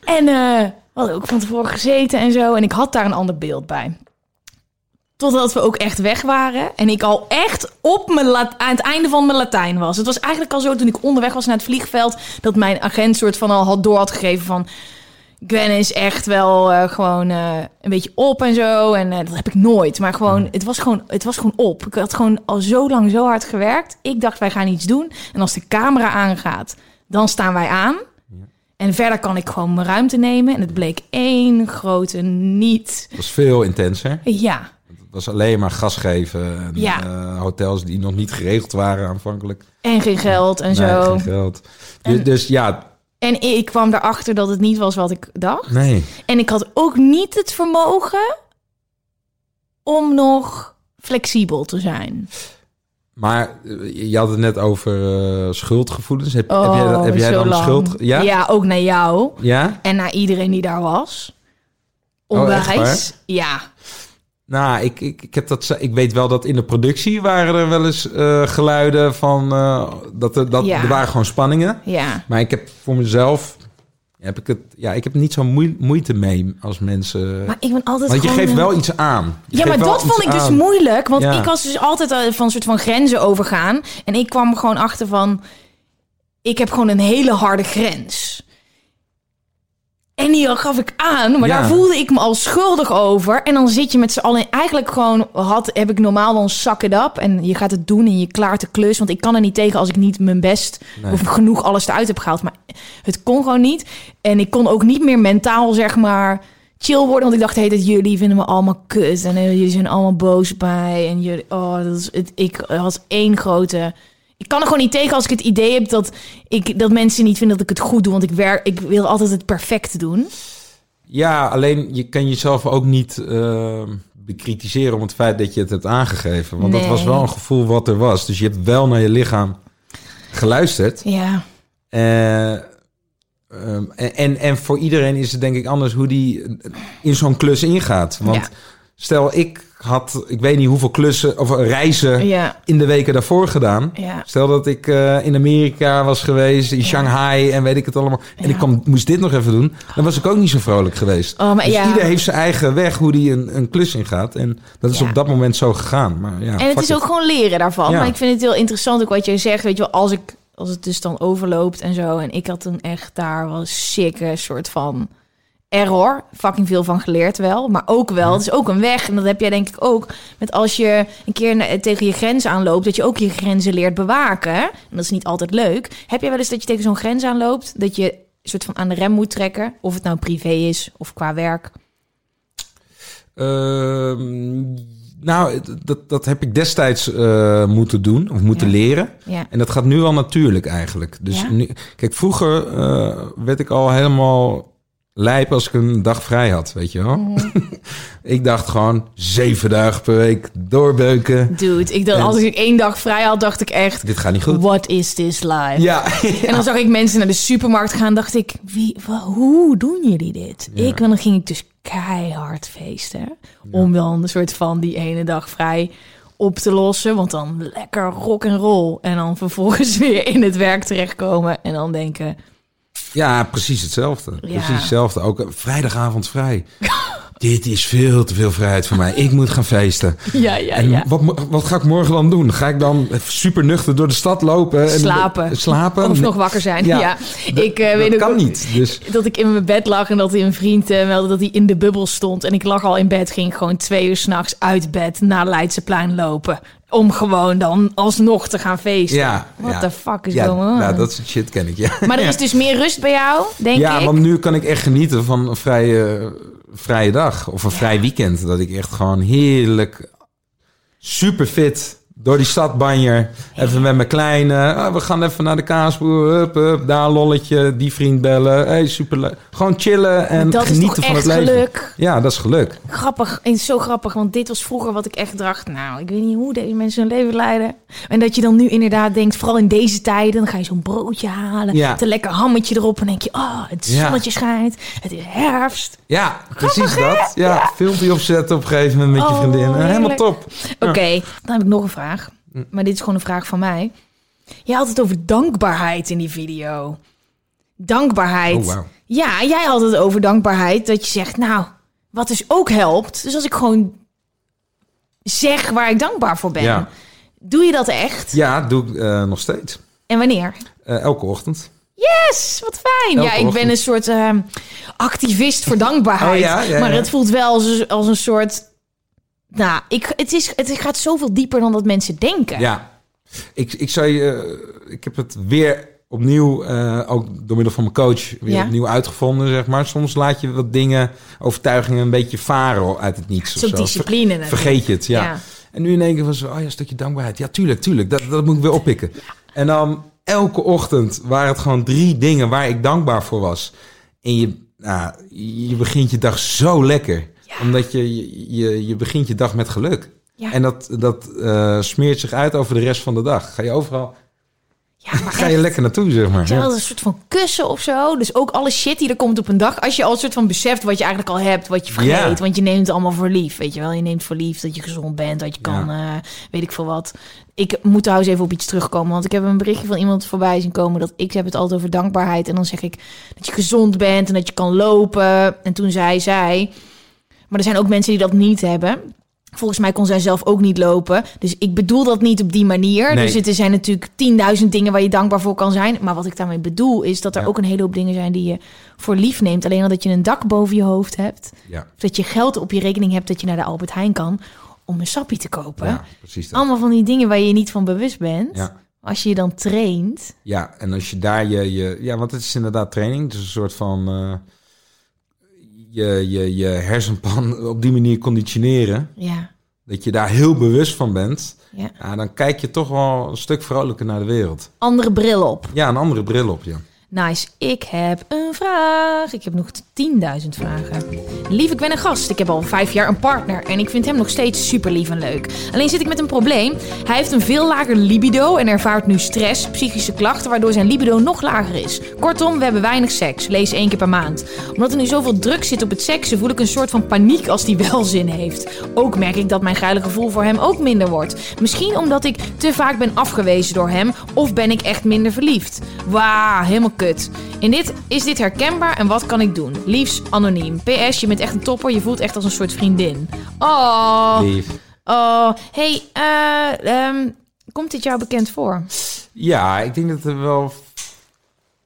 En eh, we hadden ook van tevoren gezeten en zo. En ik had daar een ander beeld bij. Totdat we ook echt weg waren. En ik al echt op mijn lat- aan het einde van mijn Latijn was. Het was eigenlijk al zo toen ik onderweg was naar het vliegveld. Dat mijn agent soort van al had door had gegeven van... Gwen is echt wel eh, gewoon eh, een beetje op en zo. En eh, dat heb ik nooit. Maar gewoon, het was gewoon, het was gewoon op. Ik had gewoon al zo lang zo hard gewerkt. Ik dacht, wij gaan iets doen. En als de camera aangaat, dan staan wij aan. En verder kan ik gewoon mijn ruimte nemen. En het bleek één grote niet. Het was veel intenser. Ja, was alleen maar gas geven. En, Ja. eh, hotels die nog niet geregeld waren aanvankelijk. en geen geld en Nee, zo. geen geld. En- Dus, dus ja, En ik kwam erachter dat het niet was wat ik dacht. nee. En ik had ook niet het vermogen om nog flexibel te zijn. Maar eh, je had het net over eh, schuldgevoelens. Heb, heb Oh, jij, dat- heb jij zo dan lang. schuld? Ja? ja, ook naar jou Ja? en naar iedereen die daar was. Oh, Onwijs. ja. Nou, ik, ik, ik, heb dat, ik weet wel dat in de productie waren er wel eens eh, geluiden van... eh, dat er, dat, Ja. er waren gewoon spanningen. Ja. Maar ik heb voor mezelf... Heb ik, het, ja, ik heb niet zo'n moe- moeite mee als mensen... Maar ik ben altijd want je gewoon geeft wel iets aan. Je Ja, maar dat vond ik dus aan. moeilijk. Want Ja. ik was dus altijd eh, van een soort van grenzen overgaan. En ik kwam gewoon achter van... Ik heb gewoon een hele harde grens. En die gaf ik aan, maar Ja. daar voelde ik me al schuldig over. En dan zit je met z'n allen... Eigenlijk gewoon had, heb ik normaal dan suck it up. En je gaat het doen en je klaart de klus. Want ik kan er niet tegen als ik niet mijn best... Nee. of genoeg alles eruit heb gehaald. Maar het kon gewoon niet. En ik kon ook niet meer mentaal, zeg maar chill worden. Want ik dacht, hey, dat jullie vinden me allemaal kut. En eh, jullie zijn allemaal boos mij. En jullie, oh, dat is het. Ik had één grote. Ik kan er gewoon niet tegen als ik het idee heb dat, ik, dat mensen niet vinden dat ik het goed doe. Want ik, werk, ik wil altijd het perfect doen. Ja, alleen je kan jezelf ook niet eh, bekritiseren om het feit dat je het hebt aangegeven. Want dat was wel een gevoel wat er was. Dus je hebt wel naar je lichaam geluisterd. Ja, Eh, ehm, en, en, en voor iedereen is het denk ik anders hoe die in zo'n klus ingaat. Want Ja. stel, ik had, ik weet niet hoeveel klussen of reizen ja, in de weken daarvoor gedaan. ja. Stel dat ik eh, in Amerika was geweest, in Shanghai en weet ik het allemaal. En ik kwam, moest dit nog even doen. Dan was ik ook niet zo vrolijk geweest. Oh, maar dus ja. ieder heeft zijn eigen weg hoe die een, een klus ingaat. En dat is op dat moment zo gegaan. Maar ja, En het is it. ook gewoon leren daarvan. Maar ik vind het heel interessant ook wat jij zegt. Weet je wel, als, ik, als het dus dan overloopt en zo. En ik had toen echt daar wel een sikke soort van error. Fucking veel van geleerd wel. Maar ook wel, het is ook een weg. En dat heb jij denk ik ook. Met als je een keer na- tegen je grens aanloopt. Dat je ook je grenzen leert bewaken. En dat is niet altijd leuk. Heb jij wel eens dat je tegen zo'n grens aanloopt. Dat je een soort van aan de rem moet trekken. Of het nou privé is of qua werk. Ehm, nou, dat, dat heb ik destijds eh, moeten doen of moeten Ja. leren. Ja. En dat gaat nu al natuurlijk eigenlijk. Dus Ja? nu, kijk, vroeger eh, werd ik al helemaal lijp als ik een dag vrij had, weet je wel. Mhm. ik dacht gewoon zeven dagen per week doorbeuken. Dude, ik dacht, En- als ik één dag vrij had, dacht ik echt... Dit gaat niet goed. What is this life? Ja, En dan zag ik mensen naar de supermarkt gaan. Dacht ik, wie, hoe doen jullie dit? Ja. Ik, en dan ging ik dus keihard feesten. Om dan een soort van die ene dag vrij op te lossen. Want dan lekker rock en roll. En dan vervolgens weer in het werk terechtkomen. En dan denken, ja, precies hetzelfde. Ja. Precies hetzelfde. Ook eh, vrijdagavond vrij. Dit is veel te veel vrijheid voor mij. Ik moet gaan feesten. ja, ja, en ja. Wat, wat ga ik morgen dan doen? Ga ik dan super nuchter door de stad lopen? En Slapen. Slapen? Of nog wakker zijn. Ja, Ja, ik eh, dat weet ook kan ook- niet. Dus Dat ik in mijn bed lag en dat een vriend eh, meldde dat hij in de bubbel stond. En ik lag al in bed, ging gewoon twee uur s'nachts uit bed naar Leidseplein lopen. Om gewoon dan alsnog te gaan feesten. ja. What ja. the fuck is ja, going on? Nou, dat soort shit ken ik, ja. Maar er is dus meer rust bij jou, denk ja, ik. want nu kan ik echt genieten van een vrije, vrije dag of een vrij weekend. Dat ik echt gewoon heerlijk, super fit door die stad banjer. Even met mijn kleine. ah, we gaan even naar de kaasboer. Hup, hup, daar lolletje. Die vriend bellen. Hey, super leuk. Gewoon chillen en dat genieten van het leven. geluk. Ja, dat is geluk. Grappig, en zo grappig, want dit was vroeger wat ik echt dacht. Nou, ik weet niet hoe deze mensen hun leven leiden. En dat je dan nu inderdaad denkt, vooral in deze tijden, dan ga je zo'n broodje halen. Ja. Met een lekker hammetje erop. En denk je, oh, het Ja. zonnetje schijnt. Het is herfst. Ja, precies dat. Ja, filmpje opzetten op een gegeven moment met je Oh, vriendin. Helemaal heerlijk. top. Oké, dan heb ik nog een vraag. Maar dit is gewoon een vraag van mij. Je had het over dankbaarheid in die video. Dankbaarheid. Oh. Ja, jij had het over dankbaarheid. Dat je zegt, nou, wat dus ook helpt. Dus als ik gewoon zeg waar ik dankbaar voor ben. Ja. Doe je dat echt? Ja, doe ik eh, nog steeds. En wanneer? Eh, elke ochtend. Yes, wat fijn. Elke ja, ik ben een soort ehm, activist voor dankbaarheid. Oh ja, ja, maar het voelt wel als, als een soort... Nou, ik, het, is, het gaat zoveel dieper dan dat mensen denken. Ja, ik, ik zou je, eh, ik heb het weer opnieuw, eh, ook door middel van mijn coach, weer Ja. opnieuw uitgevonden, zeg maar. Soms laat je wat dingen, overtuigingen een beetje varen uit het niets. Het is of ook zo. discipline. Vergeet je het, ja. Ja. En nu in één keer was zo, oh ja, een stukje dankbaarheid. Ja, tuurlijk, tuurlijk. Dat, dat moet ik weer oppikken. En dan elke ochtend waren het gewoon drie dingen waar ik dankbaar voor was. En je, nou, je begint je dag zo lekker. Omdat je, je, je, begint je dag met geluk. Ja. En dat, dat eh, smeert zich uit over de rest van de dag. Ga je overal Ja, maar ga je lekker naartoe, zeg maar. Ja. een soort van kussen of zo. Dus ook alle shit die er komt op een dag. Als je al een soort van beseft wat je eigenlijk al hebt, wat je vergeet. Ja. Want je neemt het allemaal voor lief. Weet je wel, je neemt voor lief dat je gezond bent, dat je kan, eh, weet ik veel wat. Ik moet trouwens even op iets terugkomen. Want ik heb een berichtje van iemand voorbij zien komen. Dat ik heb het altijd over dankbaarheid. En dan zeg ik dat je gezond bent en dat je kan lopen. En toen zei zij. Maar er zijn ook mensen die dat niet hebben. Volgens mij kon zij zelf ook niet lopen. Dus ik bedoel dat niet op die manier. Nee. Dus er zijn natuurlijk 10.000 dingen waar je dankbaar voor kan zijn. Maar wat ik daarmee bedoel is dat er Ja. ook een hele hoop dingen zijn die je voor lief neemt. Alleen al dat je een dak boven je hoofd hebt. Ja, Of dat je geld op je rekening hebt dat je naar de Albert Heijn kan om een sappie te kopen. ja. Allemaal van die dingen waar je niet van bewust bent. Ja. Als je je dan traint. ja, en als je daar je, je... Ja, want het is inderdaad training. Het is een soort van... eh, je, je, je hersenpan op die manier conditioneren. Ja, Dat je daar heel bewust van bent. ja. Ja, dan kijk je toch wel een stuk vrolijker naar de wereld. Andere bril op. Ja, een andere bril op, ja. Nice. Ik heb een vraag. Ik heb nog 10.000 vragen. Lief, ik ben een gast. Ik heb al vijf jaar een partner. En ik vind hem nog steeds super lief en leuk. Alleen zit ik met een probleem. Hij heeft een veel lager libido en ervaart nu stress, psychische klachten, waardoor zijn libido nog lager is. Kortom, we hebben weinig seks. Lees één keer per maand. Omdat er nu zoveel druk zit op het seksen, voel ik een soort van paniek als hij wel zin heeft. Ook merk ik dat mijn geile gevoel voor hem ook minder wordt. Misschien omdat ik te vaak ben afgewezen door hem, of ben ik echt minder verliefd. Wauw, helemaal kut. In dit, is dit herkenbaar en wat kan ik doen? Liefs anoniem. PS, je bent echt een topper. Je voelt echt als een soort vriendin. Oh, Lief. oh. Hey, ehm, komt dit jou bekend voor? Ja, ik denk dat er wel...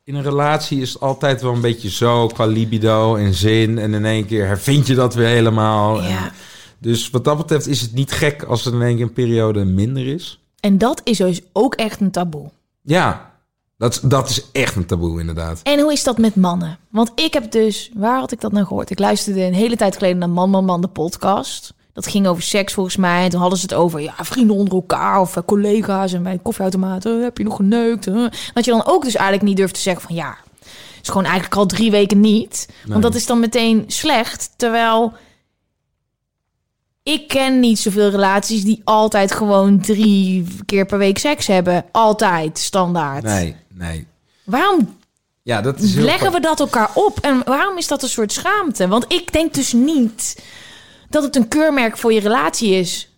In een relatie is het altijd wel een beetje zo qua libido en zin. En in één keer hervind je dat weer helemaal. En Ja. dus wat dat betreft is het niet gek als er in één keer een periode minder is. En dat is dus ook echt een taboe. Ja, dat, is- dat is echt een taboe inderdaad. En hoe is dat met mannen? Want ik heb dus, waar had ik dat nou gehoord? Ik luisterde een hele tijd geleden naar Man Man Man, de podcast. Dat ging over seks volgens mij. En toen hadden ze het over ja, vrienden onder elkaar of eh, collega's en bij de koffieautomaten. Heb je nog geneukt? Huh? Dat je dan ook dus eigenlijk niet durft te zeggen van ja, is gewoon eigenlijk al drie weken niet. Want Nee. dat is dan meteen slecht. Terwijl ik ken niet zoveel relaties die altijd gewoon drie keer per week seks hebben. Altijd, standaard. Nee, nee. Waarom Ja, dat is heel leggen we dat elkaar op? En waarom is dat een soort schaamte? Want ik denk dus niet dat het een keurmerk voor je relatie is.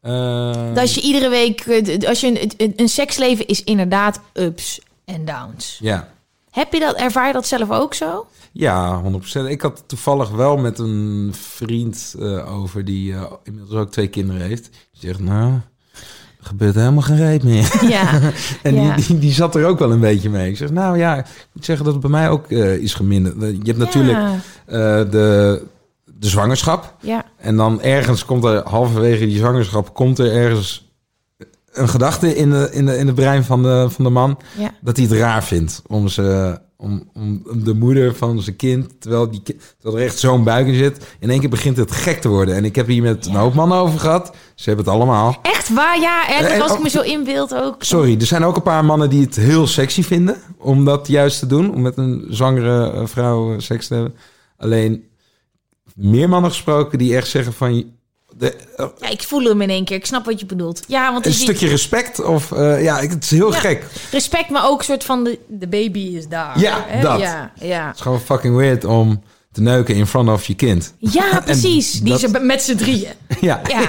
Eh, Dat je iedere week, eh, als je een, een, een seksleven is inderdaad ups en downs. Ja. Heb je dat, ervaar je dat zelf ook zo? Ja, 100%. Ik had toevallig wel met een vriend eh, over die eh, inmiddels ook twee kinderen heeft. Die zegt, nou, er gebeurt helemaal geen reet meer. Ja, en Ja. die, die, die zat er ook wel een beetje mee. Ik zeg, nou ja, ik moet zeggen dat het bij mij ook eh, is geminderd. Je hebt natuurlijk Ja, de, de zwangerschap. ja, En dan ergens komt er, halverwege die zwangerschap, komt er ergens een gedachte in, de, in, de, in het brein van de, van de man. ja. Dat hij het raar vindt om, ze, om, om de moeder van zijn kind, terwijl, die, terwijl er echt zo'n buik in zit, in één keer begint het gek te worden. En ik heb hier met een hoop mannen over gehad. Ze hebben het allemaal. Echt waar? Ja, en Eh, als ik oh. me zo inbeeld ook. Sorry, er zijn ook een paar mannen die het heel sexy vinden om dat juist te doen. Om met een zwangere eh, vrouw eh, seks te hebben. Alleen meer mannen gesproken die echt zeggen van... De, eh, Ja, ik voel hem in één keer. Ik snap wat je bedoelt. Ja, want een stukje respect of... eh, ja, het is heel Ja. gek. respect, maar ook een soort van de, de baby is daar. Ja, hè? dat. Ja, ja. Het is gewoon fucking weird om te neuken in front of je kind. ja precies. Die dat- ze met z'n drieën. Ja, Ja,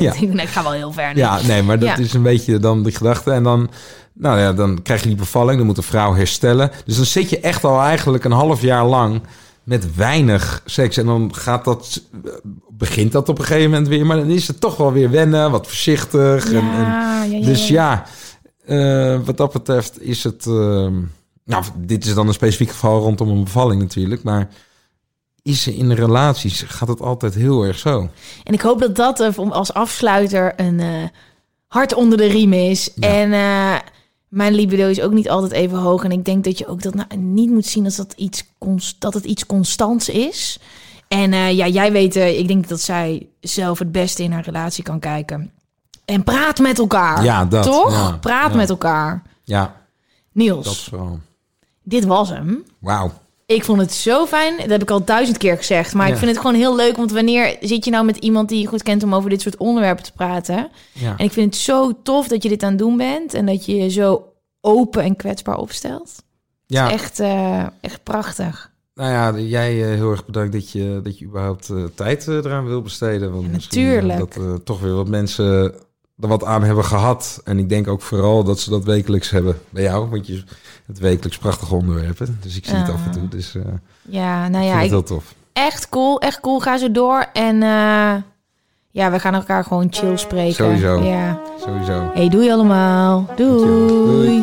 ja. Ik, ik ga wel heel ver nu. Ja, nee, maar dat is een beetje dan die gedachte. En dan, nou ja, dan krijg je die bevalling, dan moet de vrouw herstellen. Dus dan zit je echt al eigenlijk een half jaar lang met weinig seks. En dan gaat dat, begint dat op een gegeven moment weer. Maar dan is het toch wel weer wennen, wat voorzichtig. En, en, Ja, ja, ja, dus ja. Eh, wat dat betreft is het... ehm, nou, dit is dan een specifiek geval rondom een bevalling natuurlijk. Maar is ze in relaties, gaat het altijd heel erg zo. En ik hoop dat dat eh, als afsluiter een eh, hart onder de riem is. En mijn libido is ook niet altijd even hoog. En ik denk dat je ook dat nou niet moet zien als dat, iets const- dat het iets constants is. En eh, ja, jij weet, eh, ik denk dat zij zelf het beste in haar relatie kan kijken. En praat met elkaar. Ja, dat, Toch? ja, praat ja. met elkaar. Ja, Niels, dat is vooral. dit was hem. Wauw. Ik vond het zo fijn. Dat heb ik al duizend keer gezegd. Maar Ja. ik vind het gewoon heel leuk. Want wanneer zit je nou met iemand die je goed kent om over dit soort onderwerpen te praten? Ja. En ik vind het zo tof dat je dit aan het doen bent. En dat je je zo open en kwetsbaar opstelt. ja. Echt, eh, echt prachtig. Nou ja, jij eh, heel erg bedankt dat je, dat je überhaupt eh, tijd eraan wil besteden. Want Ja, natuurlijk. dat toch weer wat mensen er wat aan hebben gehad. En ik denk ook vooral dat ze dat wekelijks hebben bij jou. Want je het wekelijks prachtige onderwerpen. Dus ik zie het af en toe. Dus eh Ja, nou ik ja, vind ik, heel tof. echt cool. Echt cool. Ga zo door. En eh, ja, we gaan elkaar gewoon chill spreken. Sowieso. Ja. Sowieso. Hey, doei allemaal. Doei.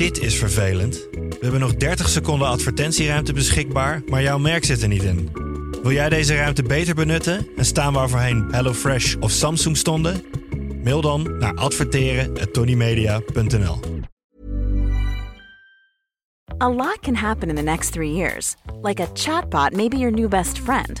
Dit is vervelend. We hebben nog 30 seconden advertentieruimte beschikbaar, maar jouw merk zit er niet in. Wil jij deze ruimte beter benutten en staan waar voorheen HelloFresh of Samsung stonden? Mail dan naar adverteren@tonymedia.nl. A lot can happen in the next three years. Like a chatbot may be your new best friend.